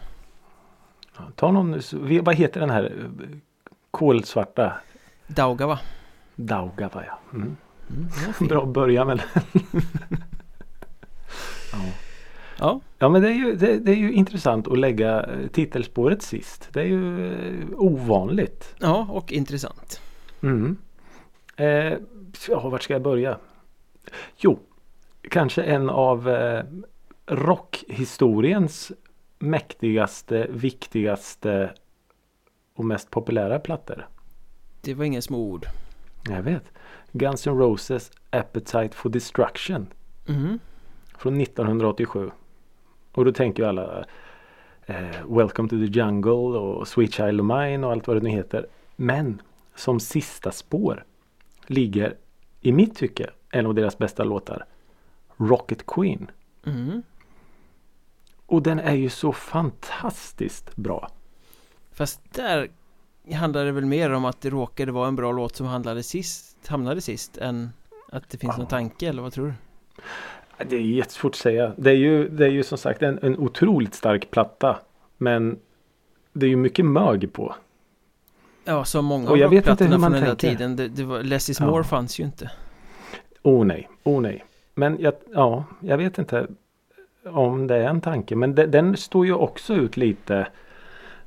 Ta någon, vad heter den här eh, kolsvarta Daugava Daugava ja. Mm. mm. Bra början men. ja. Ja, ja men det är, ju, det, det är ju intressant att lägga eh, titelspåret sist. Det är ju eh, ovanligt. ja och intressant Mm. Eh, ja, vart ska jag börja? Jo, kanske en av eh, rockhistoriens mäktigaste, viktigaste och mest populära plattor. Det var inga små ord Jag vet. Guns N' Roses Appetite for Destruction mm. från 1987. Och då tänker ju alla eh, Welcome to the Jungle och Sweet Child of Mine och allt vad det nu heter. Men som sista spår ligger i mitt tycke en av deras bästa låtar. Rocket Queen. Mm. Och den är ju så fantastiskt bra. Fast där handlar det väl mer om att det råkade vara en bra låt som handlade sist, hamnade sist än att det finns Ja. någon tanke eller vad tror du? Det är jättesvårt att säga. Det är ju, det är ju som sagt en, en otroligt stark platta. Men det är ju mycket mög på. Ja, som många av rockplattorna från den där tiden det, det var, Less is Ja. more fanns ju inte Oh nej, oh nej. Men jag, ja, jag vet inte om det är en tanke. Men de, den står ju också ut lite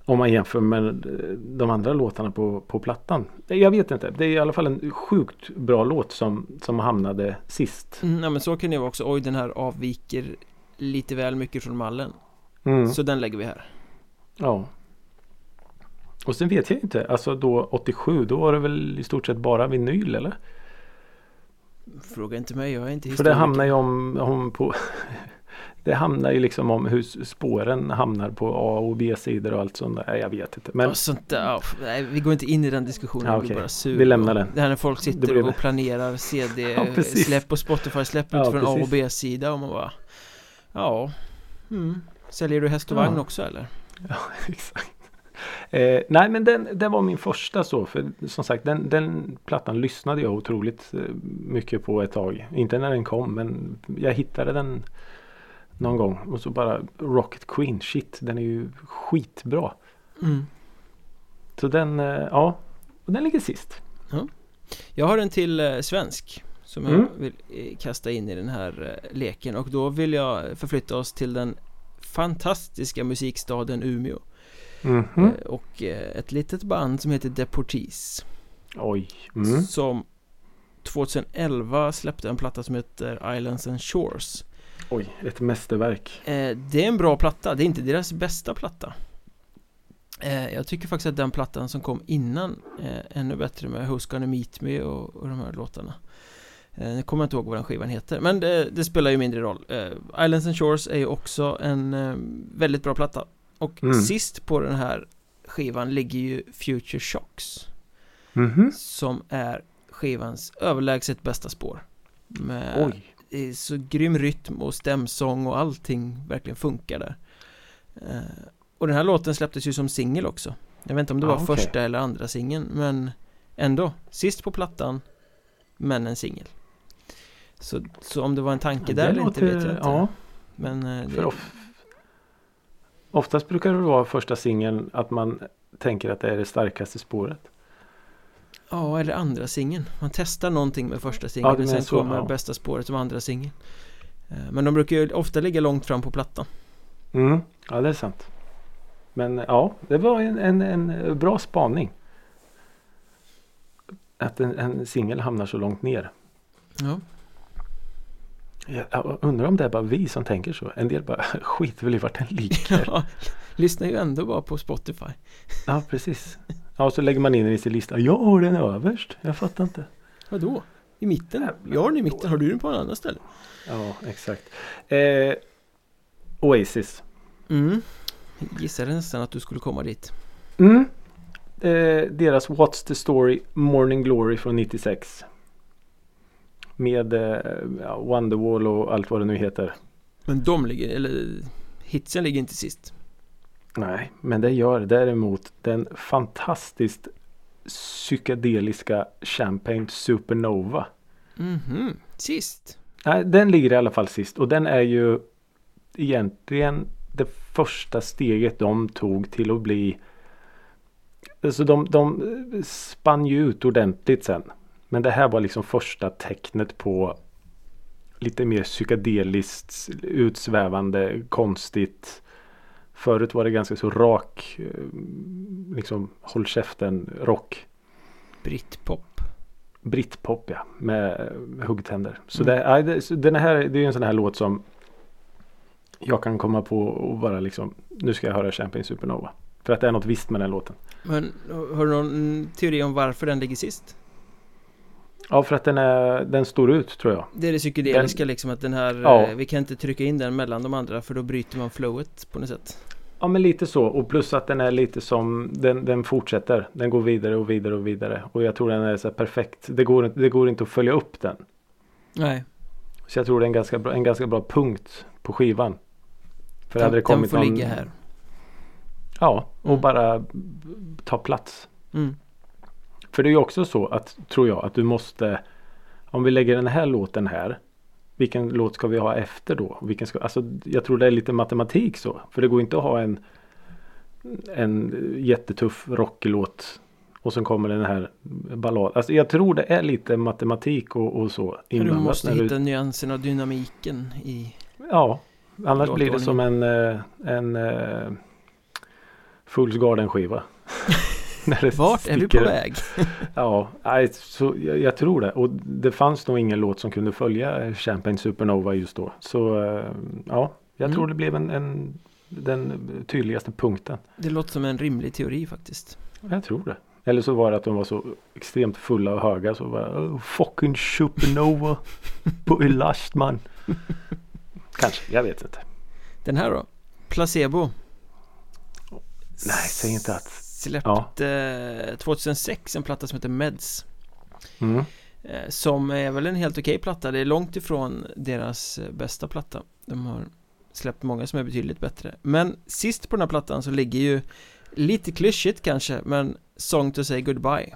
om man jämför med eh, de andra låtarna på, på plattan. Jag vet inte. Det är i alla fall en sjukt bra låt som, som hamnade sist. mm, Ja men så kan det vara också, oj den här avviker lite väl mycket från mallen Mm, Så den lägger vi här ja. Och sen vet jag inte, alltså då 87 då var det väl i stort sett bara vinyl eller? Fråga inte mig, jag är inte För det historiker. hamnar ju om, om på Det hamnar ju liksom om hur spåren hamnar på A och B-sidor och allt sånt där. Jag vet inte. Men Och sånt där, ja, nej, vi går inte in i den diskussionen, Ja, bara sur Vi lämnar och- den. Det här när folk sitter blir- och planerar Ja, CD-släpp precis. på Spotify-släpp Ja, utifrån A och. B-sida och man bara Ja, mm. Säljer du häst och Ja. vagn också eller? Ja, exakt. Eh, nej men den, den var min första så. För som sagt den, den plattan lyssnade jag otroligt eh, mycket på ett tag. Inte när den kom men jag hittade den någon gång. Och så bara Rocket Queen, shit den är ju skitbra. Mm. Så den, eh, ja. Och den ligger sist. Jag har en till eh, svensk som jag Mm. vill eh, kasta in i den här leken och då vill jag förflytta oss till den fantastiska musikstaden Umeå Mhm. eh, och ett litet band som heter Deportees Oj. Mm. som 2011 släppte en platta som heter Islands and Shores Oj, ett mästerverk. eh, Det är en bra platta, det är inte deras bästa platta eh, Jag tycker faktiskt att den plattan som kom innan är ännu bättre med Who's Gonna Meet Me och, och de här låtarna eh, Nu kommer jag inte ihåg vad den skivan heter Men det, det spelar ju mindre roll eh, Islands and Shores är ju också en eh, väldigt bra platta Och Mm. sist på den här skivan ligger ju Future Shocks Mhm. Som är skivans överlägset bästa spår Med Oj. Så grym rytm och stämsång och allting verkligen funkar där. Eh, Och den här låten släpptes ju som singel också. Jag vet inte om det Ah, var okej. första eller andra singeln men ändå. Sist på plattan Men en singel. Så, så om det var en tanke där eller inte vet jag inte. Ja, Men eh, för det, of, oftast brukar det vara första singeln att man tänker att det är det starkaste spåret. Ja, eller andra singeln Man testar någonting med första Ja, singeln du och sen så, kommer ja. bästa spåret som andra singeln Eh, Men de brukar ju ofta ligga långt fram på plattan Mm. Ja, det är sant. Men ja, det var en, en, en bra spaning. Att en, en singel hamnar så långt ner. Ja, Jag, jag undrar om det är bara vi som tänker så. En del bara skiter väl i vart den ligger. Lyssnar ju ändå bara på Spotify ja, precis. Ja, och så lägger man in den i sin lista. Jag har den överst. Jag fattar inte. Vadå? I mitten? Jag har den i mitten, har du den på en annan ställe? Ja, exakt. Eh, Oasis. Mm Gissade nästan att du skulle komma dit Mm. Eh, deras What's the Story Morning Glory från 96. Med eh, Wonderwall och allt vad det nu heter. Men de ligger, eller hitsen ligger inte sist Nej, men det gör däremot den fantastiskt psykedeliska Champagne Supernova. Mhm, sist Nej, den ligger i alla fall sist och den är ju egentligen det första steget de tog till att bli Alltså de, de spann ju ut ordentligt sen. Men det här var liksom första tecknet på lite mer psykedeliskt utsvävande, konstigt. Förut var det ganska så rak, eh, liksom håll käften rock. Britpop Britpop ja, med huggtänder. Så, Mm. det, den här, det är en sån här låt som jag kan komma på och bara liksom, nu ska jag höra Champagne Supernova. För att det är något visst med den låten. Men har du någon teori om varför den ligger sist? Ja, för att den, är, den står ut tror jag. Det är det psykedeliska liksom att den här Ja. eh, Vi kan inte trycka in den mellan de andra för då bryter man flowet på något sätt Ja, men lite så. Och plus att den är lite som, den, den fortsätter. Den går vidare och vidare och vidare. Och jag tror den är så här perfekt. Det går, det går inte att följa upp den. Nej, Så jag tror det är en ganska bra, en ganska bra punkt på skivan. För den, hade det den kommit får någon, ligga här Ja, och Mm. bara ta plats. mm. För det är ju också så att, tror jag, att du måste Om vi lägger den här låten här Vilken låt ska vi ha efter då? Vilken ska, alltså, jag tror det är lite matematik så. För det går inte att ha en En jättetuff rocklåt Och sen kommer den här ballad. Alltså jag tror det är lite matematik och, och så. Du måste när du- hitta nyansen och dynamiken i Ja, annars blir det som en, eh, en uh, Fools Garden skiva. När det Vart är vi på väg? Ja, nej, så jag, jag tror det. Och det fanns nog ingen låt som kunde följa Champagne Supernova just då. Så eh, ja, jag Mm. tror det blev en, en, den tydligaste punkten. Det låter som en rimlig teori faktiskt Jag tror det. Eller så var det att de var så extremt fulla och höga så bara oh, Fucking supernova på last man. Kanske, jag vet inte. Den här då? Placebo Nej, säg inte att. Släppte 2006 en platta som heter Meds. Mm. eh, Som är väl en helt okej platta. Det är långt ifrån deras eh, bästa platta. De har släppt många som är betydligt bättre. Men sist på den här plattan så ligger ju Lite klyschigt kanske men Song to say goodbye.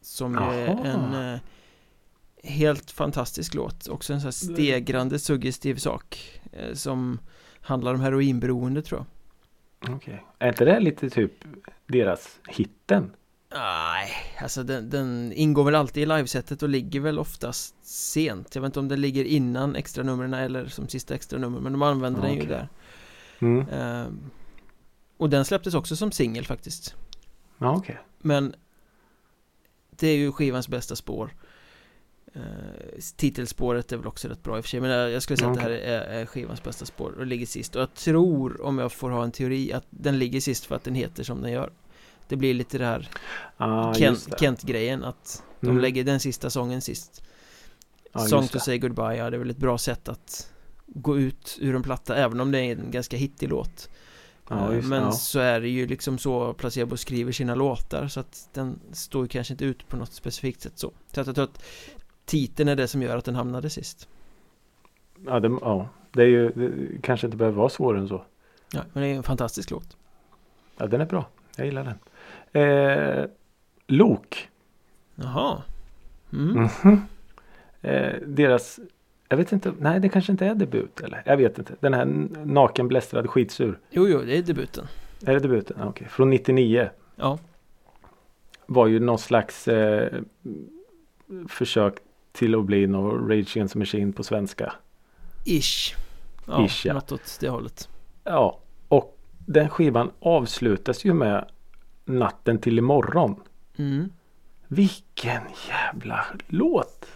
Som ju är en eh, Helt fantastisk låt. Också en sån här stegrande suggestiv sak eh, Som handlar om heroinberoende tror jag Okej. Är inte det lite typ deras hitten? Nej, alltså den, den ingår väl alltid i livesetet och ligger väl oftast sent Jag vet inte om den ligger innan extra numren eller som sista extra nummer Men de använder den ju där Mm. Ehm, Och den släpptes också som singel faktiskt Ja, okej. Men Det är ju skivans bästa spår Titelspåret är väl också rätt bra i och för sig Men jag jag skulle säga att det här är, är skivans bästa spår och ligger sist. Och jag tror, om jag får ha en teori, att den ligger sist för att den heter som den gör. Det blir lite det här Ah, just Kent. Kent-grejen att de Mm. lägger den sista sången sist. Ja, Song to say goodbye, ja det är väl ett bra sätt att gå ut ur en platta även om det är en ganska hittig låt. Ja, Eh, just Men ja. så är det ju liksom så Placebo skriver sina låtar så att den står ju kanske inte ut på något specifikt sätt så. Så att jag tror att titeln är det som gör att den hamnade sist Ja, det, ja. det är ju det kanske inte behöver vara svårare än så. Ja, men det är en fantastisk låt Ja, den är bra. Jag gillar den. Eh, Lok. Jaha mm. Mhm. Eh, deras, jag vet inte, nej det kanske inte är debut eller? Jag vet inte. Den här naken blästrad skitsur. Jo, jo, det är debuten Är det debuten? Okej, från 99. Ja, Var ju någon slags eh, försök till att bli någon Rage Against Machine på svenska. ish Ja, Ish, ja. något åt det hållet Ja, och den skivan avslutas ju med Natten till imorgon. mm. Vilken jävla låt!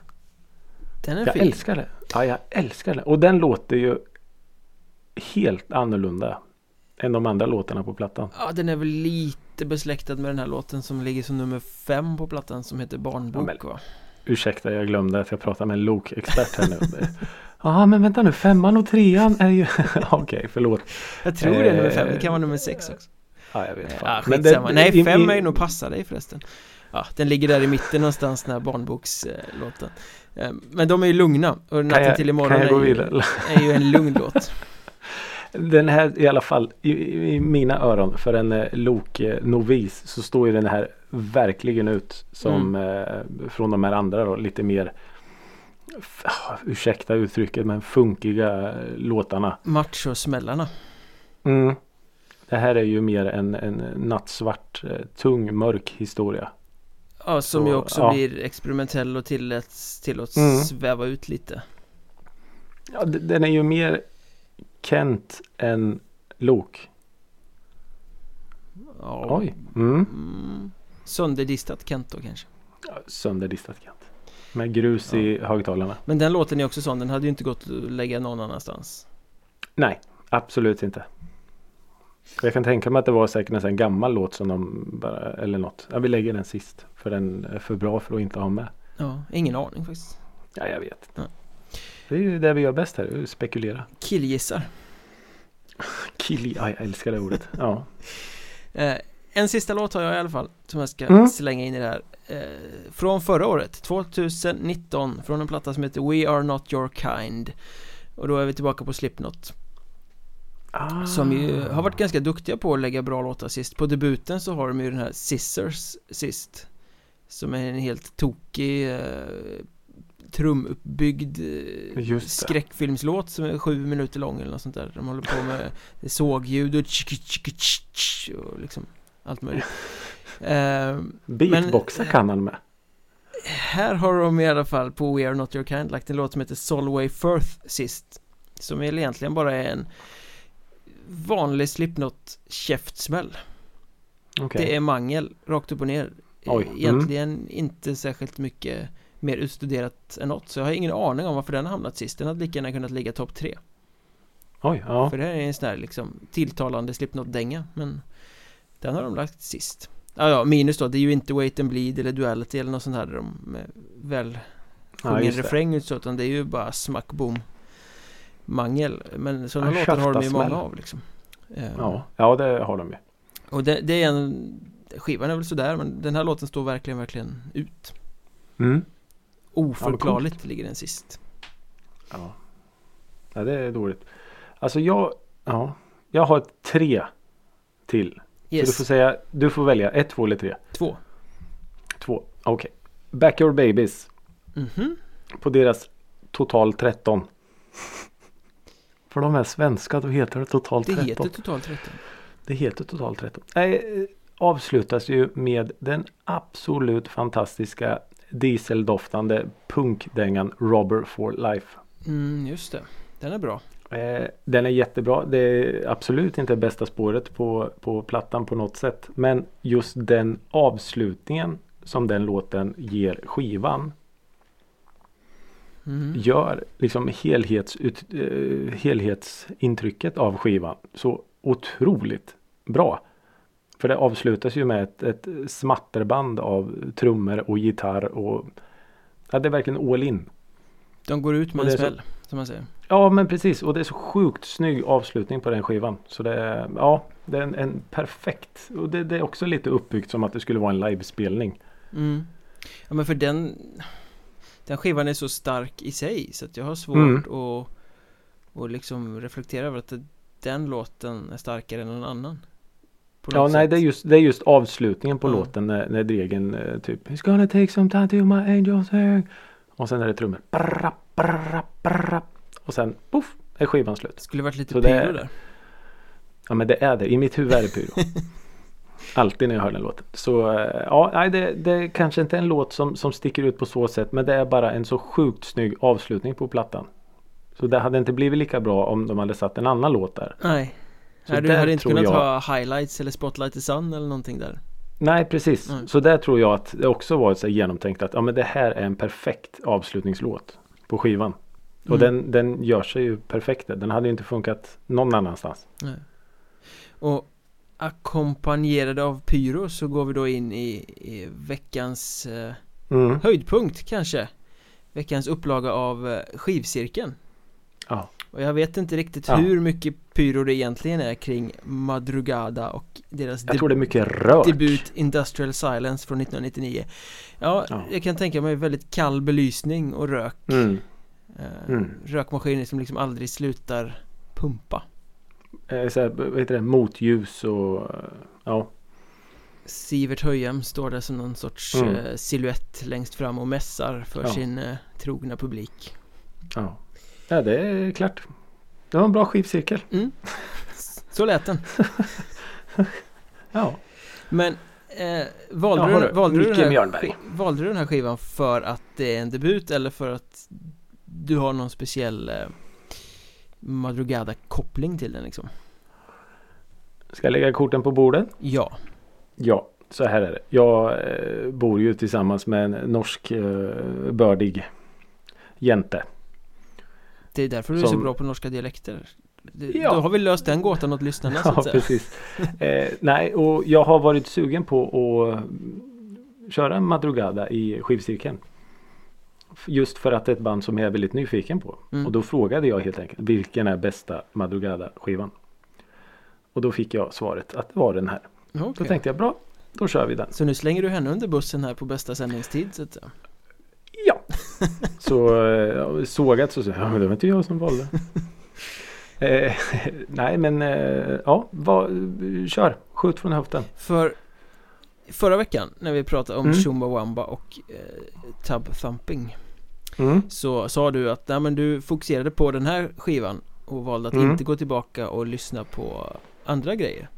Den är Jag fin älskar det. Ja, jag älskar det. Och den låter ju helt annorlunda än de andra låtarna på plattan. Ja, den är väl lite besläktad med den här låten som ligger som nummer fem på plattan som heter Barnbok Ja, men- va? Ursäkta, jag glömde att jag pratade med en lokexpert här nu. Ja, men vänta nu, femman och trean är ju... Okej, förlåt. Jag tror det är nummer fem, det Eh, kan vara nummer sex också Ja, jag vet fan. skitsamma. det- Nej, fem är ju nog passa dig förresten Ja, den ligger där i mitten någonstans den här barnbokslåten Eh, Men de är ju lugna och Natten jag, till imorgon är, ju, är ju en lugn låt Den här i alla fall i, i mina öron för en eh, Lok-novis så står ju den här verkligen ut som Mm. eh, från de här andra då lite mer ah, ursäkta uttrycket men funkiga eh, låtarna. Machosmällarna Mm. Det här är ju mer en, en nattsvart, eh, tung, mörk historia. Ja, som Så, ju också ja. blir experimentell och tillåts, tillåts Mm. sväva ut lite Ja, den är ju mer Kent än Lok. ja. Oj. Mm. Sönderdistat Kent då kanske Ja, Sönderdistat Kent. Med grus i högtalarna. Men den låten är också sån, den hade ju inte gått att lägga någon annanstans Nej, absolut inte. Jag kan tänka mig att det var säkert en gammal låt som de bara, eller något. Ja, vi lägger den sist. För den är för bra för att inte ha med. Ja, ingen aning faktiskt Ja, jag vet. Ja. Det är ju det vi gör bäst här, spekulera. Killgissar Kill, ja, jag älskar det ordet. Ja. En sista låt har jag i alla fall Som jag ska Mm. slänga in i det här. Eh, Från förra året, 2019 Från en platta som heter We Are Not Your Kind. Och då är vi tillbaka på Slipknot. Ah. Som ju har varit ganska duktiga på att lägga bra låtar sist. På debuten så har de ju den här Scissors sist. Som är en helt tokig eh, Trumuppbyggd eh, skräckfilmslåt som är sju minuter lång eller något sånt där. De håller på med sågljud och tsk, tsk, tsk, och liksom allt möjligt eh, Beatboxa kan han med. Här har de i alla fall på We Are Not Your Kind lagt en låt som heter Solway Firth sist Som väl egentligen bara är en vanlig Slipknot käftsmäll Okej. Det är mangel rakt upp och ner Oj, mm. Egentligen inte särskilt mycket mer utstuderat än något Så jag har ingen aning om varför den har hamnat sist Den hade lika gärna kunnat ligga topp tre Oj, ja. För det här är en sån här liksom tilltalande Slipknot-dänga Men Den har de lagt sist Ja, ja, minus då, det är ju inte Wait and Bleed eller Duality eller något sånt här där de med väl Ja, sjunger det. refräng ut så utan det är ju bara smack boom mangel Men sådana Ja, låtar har de ju käftasmäll. många av liksom Eh, Ja, ja det har de ju. Och det, det är en Skivan är väl sådär men den här låten står verkligen, verkligen ut Mm. Oförklarligt ligger den sist Ja. ja, det är dåligt. Alltså jag, ja, jag har tre till. Så du Yes, får säga, du får välja ett, två eller tre. två Två, okej. Back Your Babies Mhm, på deras total 13. För de är svenska, då heter det total det 13. heter totalt 13 Det heter total 13. Nej, eh, avslutas ju med den absolut fantastiska dieseldoftande punkdängan Robber for Life. Mm, just det Den är bra Eh, den är jättebra. Det är absolut inte bästa spåret på, på plattan på något sätt. Men just den avslutningen som den låten ger skivan mm. gör liksom helhetsut, eh, helhetsintrycket av skivan så otroligt bra. För det avslutas ju med ett, ett smatterband av trummor och gitarr och ja, det är verkligen all in. De går ut med en smäll Som man säger Ja men precis och det är så sjukt snygg avslutning på den skivan. Så det är, ja, det är en, en perfekt och det, det är också lite uppbyggt som att det skulle vara en livespelning. mm. Ja men för den Den skivan är så stark i sig så att jag har svårt Mm. att Och liksom reflektera över att den låten är starkare än någon annan Ja nej det är just, det är just avslutningen på Ja. låten när, när Dregen eh, typ It's gonna take some time to my angels sing. Och sen är det trummor. Brra, brra, brra. Och sen poff är skivan slut. Skulle varit lite Så pyro där Ja men det är det. I mitt huvud är det pyro. Alltid när jag hör den låten. Så eh, ja, nej, det, det kanske inte är en låt som, som sticker ut på så sätt. Men det är bara en så sjukt snygg avslutning på plattan. Så det hade inte blivit lika bra om de hade satt en annan låt där. Nej Så Nej, du hade inte kunnat jag- ha highlights eller spotlight i sun eller någonting där Nej precis. Mm. Så där tror jag att det också var så genomtänkt att ja, men det här är en perfekt avslutningslåt på skivan. Och Mm. den, den gör sig ju perfekt. Den hade ju inte funkat någon annanstans. Nej. Och ackompanjerade av pyro så går vi då in i, i veckans eh, Mm. höjdpunkt kanske Veckans upplaga av eh, skivcirkeln Ja. Och jag vet inte riktigt Ja. hur mycket pyro det egentligen är kring Madrugada och deras Jag tror det är mycket rök. debut Industrial Silence från 1999 ja, Ja. jag kan tänka mig väldigt kall belysning och rök Mm. eh, Mm. Rökmaskiner som liksom aldrig slutar pumpa Eh, Så här, vad heter det? Motljus och eh, ja. Sivert Höjem står där som någon sorts Mm. eh, längst fram och mässar för Ja. sin trogna publik ja. Ja det är klart. Det var en bra skivcirkel. Så lät den Ja. Men eh, valde, Ja, du, valde, du här, valde du den här skivan för att det är en debut eller för att du har någon speciell eh, Madrugada-koppling till den liksom? Ska jag lägga korten på bordet? Ja, Ja, så här är det. Jag eh, bor ju tillsammans med en norsk eh, bördig jente. Det är därför du är så bra på norska dialekter det, Ja. Då har vi löst den gåtan åt lyssnarna så Ja, att säga precis. Eh, nej, och jag har varit sugen på att mm, köra Madrugada i skivcirkeln. Just för att det är ett band som jag är väldigt nyfiken på. Mm. Och då frågade jag helt enkelt vilken är bästa Madrugada-skivan? Och då fick jag svaret att det var den här. Ja, Då tänkte jag bra, då kör vi den. Så nu slänger du henne under bussen här på bästa sändningstid så att säga Ja! Så eh, sågat så sa jag, ja, men det var inte jag som valde. eh, nej men eh, ja, vad, kör, skjut från höften. För Förra veckan när vi pratade om Mm. Chumbawamba och eh, Tub Thumping Mm. Så sa du att nej, men du fokuserade på den här skivan och valde att Mm. inte gå tillbaka och lyssna på andra grejer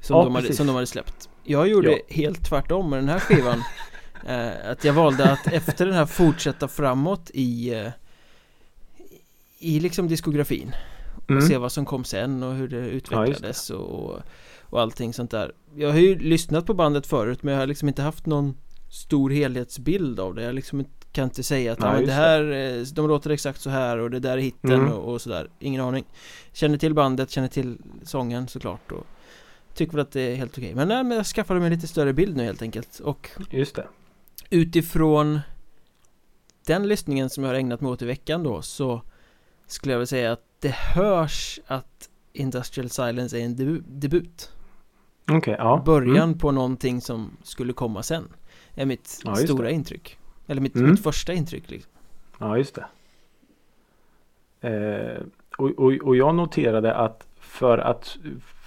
Som, Ja, de, hade, precis. som de hade släppt Jag gjorde Ja. helt tvärtom med den här skivan eh, Att jag valde att efter den här fortsätta framåt i eh, I liksom diskografin och Mm. se vad som kom sen och hur det just det. utvecklades och, och allting sånt där Jag har ju lyssnat på bandet förut men jag har liksom inte haft någon stor helhetsbild av det Jag liksom kan inte säga att ja, men det här, eh, de låter exakt så här och det där är hitten Mm. och, och sådär Ingen aning Känner till bandet, känner till sången såklart och Tycker väl att det är helt okej Men, nej, men jag skaffade mig lite större bild nu helt enkelt Och Just det. Utifrån Den lyssningen som jag har ägnat mig åt i veckan då så Skulle jag väl säga att det hörs att Industrial Silence är en debu- debut Okej, ja. Början Mm. på någonting som skulle komma sen Är mitt Ja, stora det. intryck Eller mitt, Mm. mitt första intryck liksom Ja, just det. Eh, och, och, och jag noterade att för att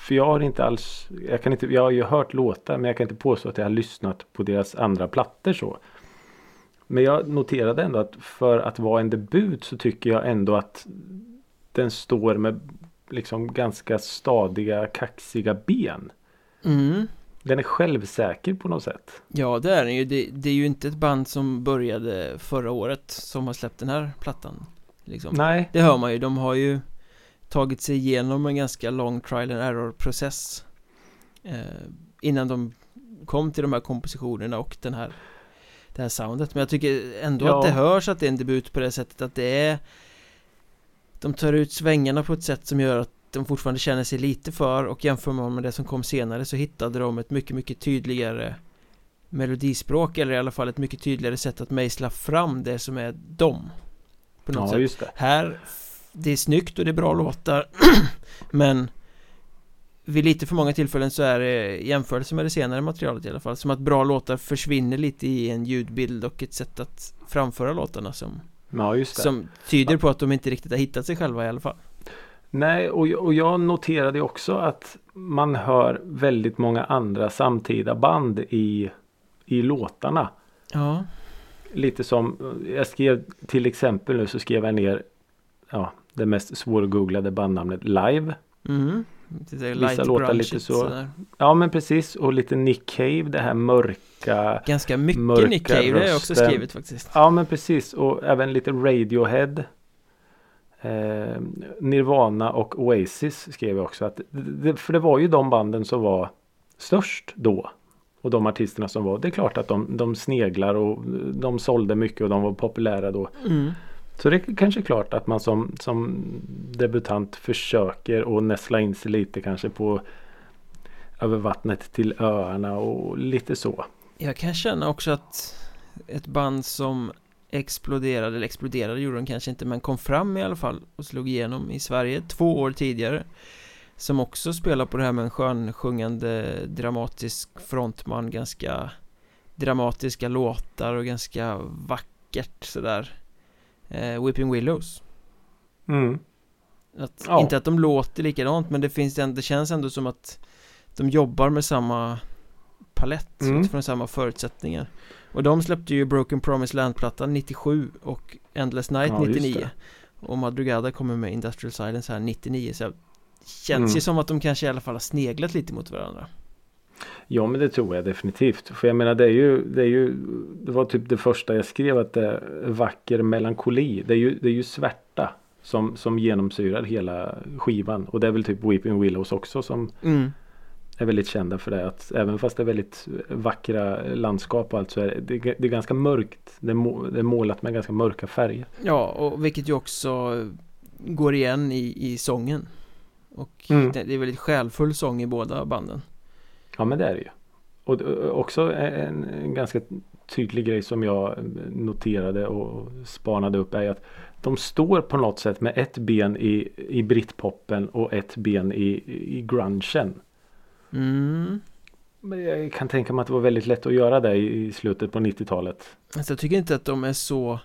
för jag har inte alls jag, kan inte, jag har ju hört låtar men jag kan inte påstå att jag har lyssnat på deras andra plattor så. Men jag noterade ändå att för att vara en debut så tycker jag ändå att den står med liksom ganska stadiga kaxiga ben. mm. Den är självsäker på något sätt. Ja det är den ju, det, det är ju inte ett band som började förra året som har släppt den här plattan liksom. Nej, Det hör man ju, de har ju tagit sig igenom en ganska lång trial and error process eh, Innan de kom till de här kompositionerna och den här Det här soundet Men jag tycker ändå Ja. att det hörs att det är en debut på det sättet att det är De tar ut svängarna på ett sätt som gör att de fortfarande känner sig lite för och jämför man med det som kom senare så hittade de ett mycket, mycket tydligare melodispråk eller i alla fall ett mycket tydligare sätt att mejsla fram det som är dem. På något ja sätt. Här, det är snyggt och det är bra låtar Men Vid lite för många tillfällen så är det jämförelse med det senare materialet i alla fall Som att bra låtar försvinner lite i en ljudbild och ett sätt att framföra låtarna som Ja just det. Som tyder på att de inte riktigt har hittat sig själva i alla fall Nej, och, och jag noterade också att man hör väldigt många andra samtida band i, i låtarna. Ja Lite som, jag skrev till exempel nu så skrev jag ner ja, det mest svårgooglade bandnamnet Live. mm. Vissa låtar lite så. sådär. Ja men precis och lite Nick Cave, det här mörka. Ganska mycket Mörka Nick Cave, det har jag också rösten. skrivit faktiskt Ja men precis och även lite Radiohead. Eh, Nirvana och Oasis skrev jag också. Att det, för det var ju de banden som var störst då. Och de artisterna som var. Det är klart att de, de sneglar och de sålde mycket och de var populära då. mm. Så det är kanske klart att man som, som debutant försöker att näsla in sig lite kanske på över vattnet till öarna och lite så. Jag kan känna också att ett band som exploderade, eller exploderade gjorde de kanske inte men kom fram i alla fall och slog igenom i Sverige två år tidigare som också spelar på det här med en skönsjungande dramatisk frontman ganska dramatiska låtar och ganska vackert sådär eh, Whipping Willows Mm. att, Ja. Inte att de låter likadant men det finns det känns ändå som att de jobbar med samma palett Mm. utifrån samma förutsättningar och de släppte ju Broken Promise Land-plattan 97 och Endless Night Ja, just 99 det. och Madrugada kommer med Industrial Silence här 99 så känns Mm. ju som att de kanske i alla fall har sneglat lite mot varandra Ja men det tror jag definitivt. För jag menar det är ju Det, är ju, det var typ det första jag skrev att det är vacker melankoli. Det är ju, det är ju svärta som, som genomsyrar hela skivan. Och det är väl typ Weeping Willows också som mm. är väldigt kända för det. Att även fast det är väldigt vackra landskap och allt så är det, det, det är ganska mörkt. Det är, må, det är målat med ganska mörka färger. Ja, och vilket ju också går igen i, i sången och Mm. det, det är väldigt själfull sång i båda banden Ja men det är det ju. Och också en, en ganska tydlig grej som jag noterade och spanade upp är att de står på något sätt med ett ben i, i britpopen och ett ben i, i grungen. mm. Men jag kan tänka mig att det var väldigt lätt att göra det i, slutet på 90-talet. Alltså jag tycker inte att de är så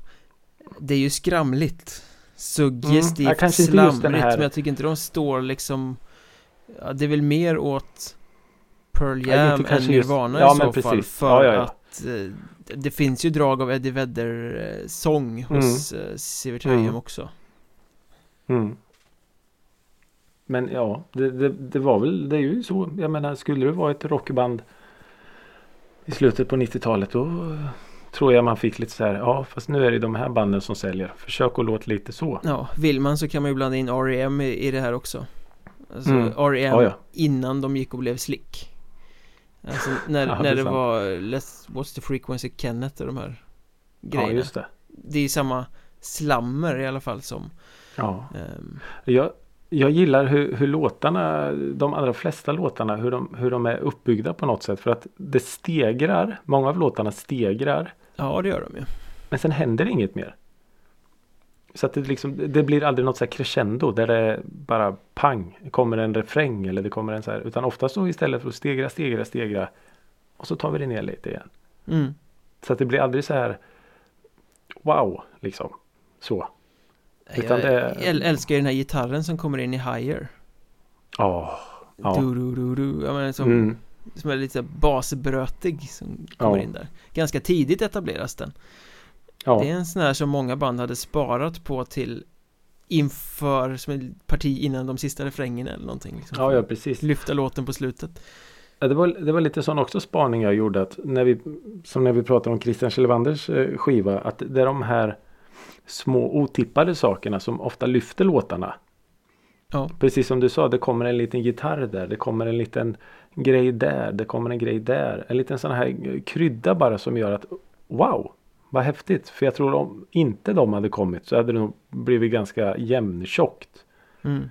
Det är ju skramligt Mm, Suggestivt, ja, just den slamrigt Men jag tycker inte de står liksom ja, Det är väl mer åt Pearl Ja, Jam än kanske just- Nirvana ja, i så fall precis. För Ja, att eh, Det finns ju drag av Eddie Vedder eh, sång hos mm. Sivert Höjem Mm. också Mm. Men ja, det, det, det var väl, det är ju så. Jag menar, skulle det vara ett rockband i slutet på 90-talet då eh, tror jag man fick lite så här, ja fast nu är det de här banden som säljer. Försök att låta lite så. Ja, vill man så kan man ju blanda in R.E.M. i, i det här också Alltså Mm. R.E.M. Ja, ja. innan de gick och blev slick Alltså när, Ja, det när är det sant. var Let's, What's the frequency Kenneth och de här Ja, grejerna just det. Det är samma slammer i alla fall som Ja. ehm, Jag, jag gillar hur, hur låtarna, de allra flesta låtarna, hur de, hur de är uppbyggda på något sätt. För att det stegrar, många av låtarna stegrar. Ja, det gör de ju. Men sen händer inget mer. Så att det, liksom, det blir aldrig något så här crescendo där det bara pang, kommer en refräng eller det kommer en så här. Utan oftast så istället för att stegra, stegra, stegra. Och så tar vi det ner lite igen. Mm. Så att det blir aldrig så här wow, liksom. Så. Utan jag det- äl- älskar den här gitarren som kommer in i Higher. Ja. Ja. Du, du, du, du. Ja, men som, Mm. som är lite basbrötig som kommer Ja. in där. Ganska tidigt etableras den. Ja. Det är en sån här som många band hade sparat på till inför som ett parti innan de sista refrängerna eller någonting. Liksom, ja, ja, precis. Lyfta låten på slutet. Ja, det, var, det var lite sån också spaning jag gjorde att när vi som när vi pratade om Christian Kjellwanders eh, skiva att det är de här små otippade sakerna som ofta lyfter låtarna. Ja. Precis som du sa, det kommer en liten gitarr där, det kommer en liten grej där, det kommer en grej där. En liten sån här krydda bara som gör att wow, vad häftigt. För jag tror om inte de hade kommit så hade det nog blivit ganska jämntjockt. Mm.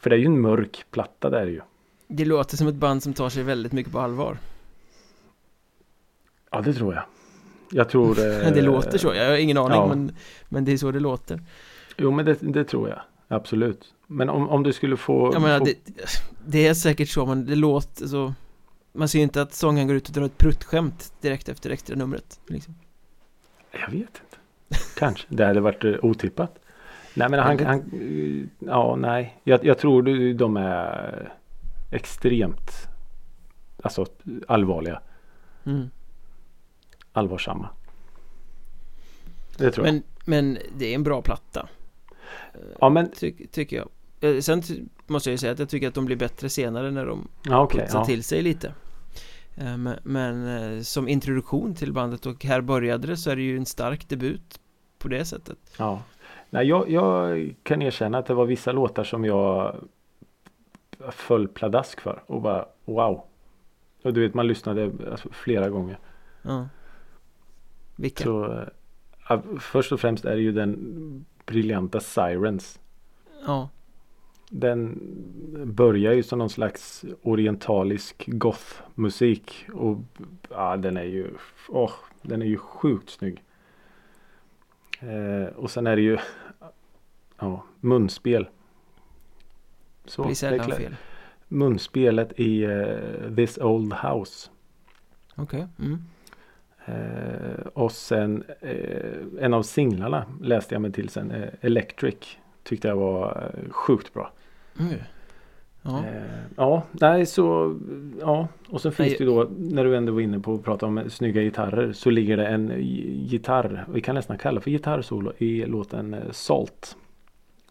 För det är ju en mörk platta där ju. Det låter som ett band som tar sig väldigt mycket på allvar. Ja, det tror jag. Jag tror... eh, det låter så, jag har ingen aning ja. men, men det är så det låter. Jo, men det, det tror jag. Absolut. Men om, om du skulle få... Jag menar, få det, det är säkert så men det låter så Man ser ju inte att sångaren går ut och drar ett pruttskämt direkt efter extra numret liksom. Jag vet inte. Kanske. Det hade varit eh, otippat. Nej, men han... Han eh, ja, nej. Jag, jag tror de är extremt alltså allvarliga. mm. Allvarsamma. Det tror jag. men, men det är en bra platta Ja, men... ty, Tycker jag Eh, Sen måste jag ju säga att jag tycker att de blir bättre senare när de Ja, okej. putsar ja. till sig lite Men, men eh, som introduktion till bandet och här började det så är det ju en stark debut på det sättet Ja. Nej, jag, jag kan erkänna att det var vissa låtar som jag föll pladask för och bara wow. Och du vet man lyssnade alltså, flera gånger. Ja Vilka? Så eh, först och främst är det ju den briljanta Sirens. Ja Den börjar ju som någon slags orientalisk gothmusik och ja, den är ju åh, den är ju sjukt snygg. Eh, och sen är det ju ja, munspel. Så, blir sällan fel Munspelet i eh, This Old House. Okej, mm. Eh, och sen eh, en av singlarna läste jag mig till sen. Eh, Electric. Tyckte jag var eh, sjukt bra. Mm. Ja, Eh, ja, nej så ja. Och sen finns Nej. det ju då när du ändå var inne på att prata om snygga gitarrer så ligger det en gi- gitarr. Vi kan nästan kalla för gitarrsolo i låten eh, Salt.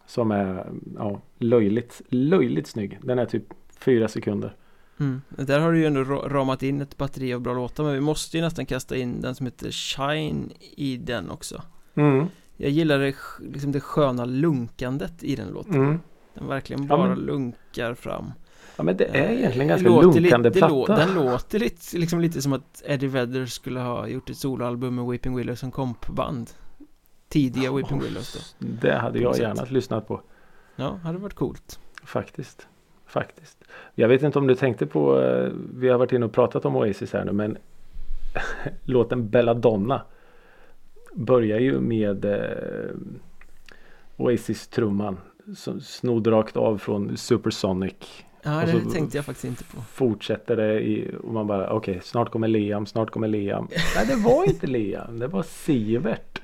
Som är ja, löjligt, löjligt snygg. Den är typ fyra sekunder. mm. Där har du ju ändå ra- ramat in ett batteri av bra låtar Men vi måste ju nästan kasta in den som heter Shine i den också Mm, Jag gillar det, liksom det sköna lunkandet i den låten mm. Den verkligen Ja, bara men- lunkar fram Ja men det är egentligen Eh, ganska låter li- lunkande det platta. lå- Den låter lite, liksom lite som att Eddie Vedder skulle ha gjort ett soloalbum med Weeping Willows som kompband Tidiga Weeping Willows då Det hade jag gärna sätt. lyssnat på. Ja, hade varit coolt Faktiskt. Faktiskt. Jag vet inte om du tänkte på, eh, vi har varit inne och pratat om Oasis här nu men låten Belladonna börjar ju med eh, Oasis-trumman snodd rakt av från Supersonic. Ja, det tänkte jag faktiskt inte på Fortsätter det i, och man bara okej snart kommer Liam, snart kommer Liam. Nej det var inte Liam, det var Sivert.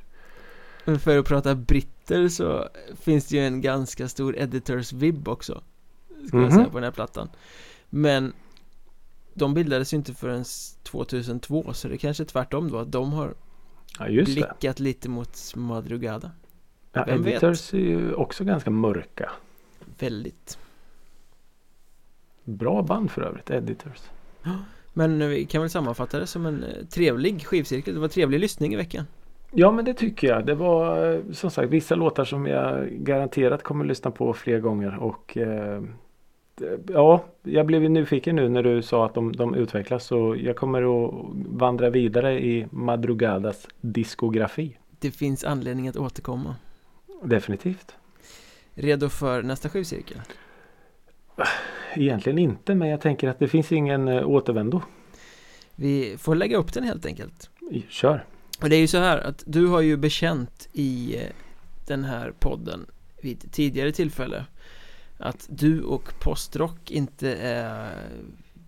Men för att prata britter så finns det ju en ganska stor editors vibb också Ska jag Mhm. säga på den här plattan Men De bildades ju inte förrän 2002 så det kanske är tvärtom då att de har Ja just det. blickat lite mot Madrugada Ja, vem vet? Editors är ju också ganska mörka. Väldigt Bra band för övrigt, Editors. Men vi kan väl sammanfatta det som en eh, trevlig skivcirkel Det var trevlig lyssning i veckan Ja men det tycker jag. Det var eh, som sagt vissa låtar som jag garanterat kommer lyssna på fler gånger och eh, Ja, jag blev ju nyfiken nu när du sa att de, de utvecklas så jag kommer att vandra vidare i Madrugadas diskografi. Det finns anledning att återkomma Definitivt. Redo för nästa skivcirkel? Egentligen inte men jag tänker att det finns ingen eh, återvändo. Vi får lägga upp den helt enkelt Kör! Och det är ju så här att du har ju bekänt i eh, den här podden vid tidigare tillfälle att du och postrock inte är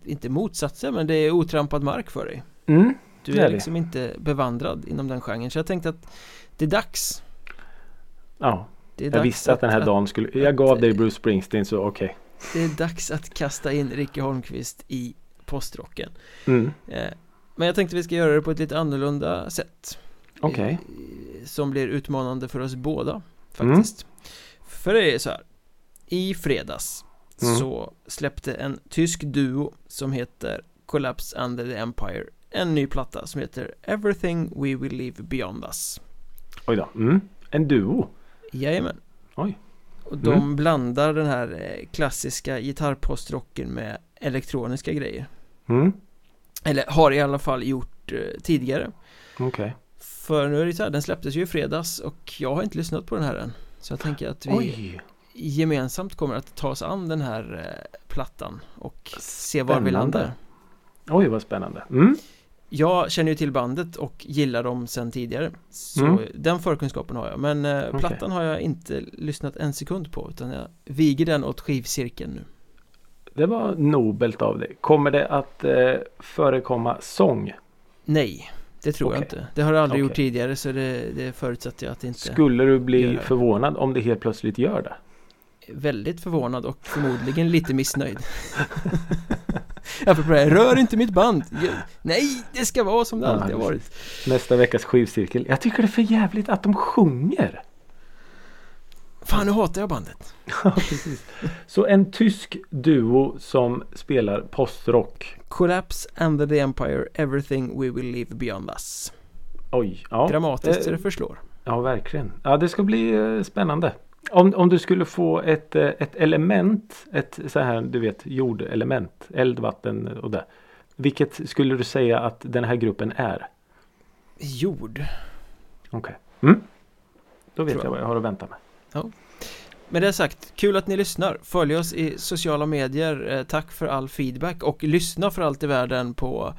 inte motsatser men det är otrampad mark för dig Mm. Du är är liksom inte bevandrad inom den genren så jag tänkte att det är dags Ja, jag visste att den här dagen skulle... Jag gav dig Bruce Springsteen så okej. Det är dags att kasta in Ricky Holmqvist i postrocken Mm. eh, Men jag tänkte vi ska göra det på ett lite annorlunda sätt Okej. Eh, Som blir utmanande för oss båda faktiskt För det är så här I fredags Mm. så släppte en tysk duo som heter Collapse Under the Empire en ny platta som heter Everything We Will Leave Beyond Us Oj då. Mm. En duo. Jajamän Oj. Och de Mm. blandar den här eh, klassiska gitarrpostrocken med elektroniska grejer Mm. Eller har i alla fall gjort eh, tidigare Okej. För nu är det så här, den släpptes ju i fredags och jag har inte lyssnat på den här än Så jag tänker att vi Oj. gemensamt kommer att ta oss an den här eh, plattan och se var vi Spännande. landar Oj vad spännande. Mm. Jag känner ju till bandet och gillar dem sedan tidigare Så Mm. den förkunskapen har jag Men eh, Okej. plattan har jag inte lyssnat en sekund på Utan jag viger den åt skivcirkeln nu Det var nobelt av dig. Kommer det att eh, förekomma sång? Nej, det tror jag Okej. inte Det har jag aldrig gjort Okej. tidigare så det, det förutsätter jag att det inte Skulle du bli förvånad om det helt plötsligt gör det? Väldigt förvånad och förmodligen lite missnöjd Apropå det, här, rör inte mitt band Nej, det ska vara som det alltid har varit Nästa veckas skivcirkel. Jag tycker det är för jävligt att de sjunger. Fan, nu hatar jag bandet Ja, precis. Så en tysk duo som spelar postrock. Collapse under the Empire Everything we will leave beyond us Oj, ja. Dramatiskt så det förslår Ja, verkligen. Ja, det ska bli eh, spännande. Om, om du skulle få ett, eh, ett element, ett så här, du vet, jordelement, eld, vatten och det. Vilket skulle du säga att den här gruppen är? Jord Okej. Mm. Då vet jag. jag vad jag har att vänta med. Med det sagt, kul att ni lyssnar Följ oss i sociala medier Eh, Tack för all feedback och lyssna för allt i världen på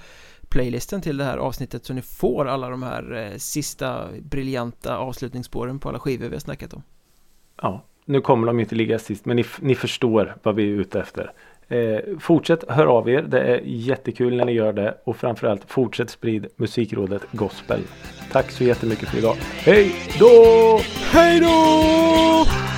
playlisten till det här avsnittet så ni får alla de här eh, sista briljanta avslutningsspåren på alla skivor vi har snackat om Ja, nu kommer de inte ligga sist men ni, ni förstår vad vi är ute efter. Eh, fortsätt hör av er. Det är jättekul när ni gör det och framförallt fortsätt sprid Musikrådet Gospel. Tack så jättemycket för idag. Hej då! Hej då!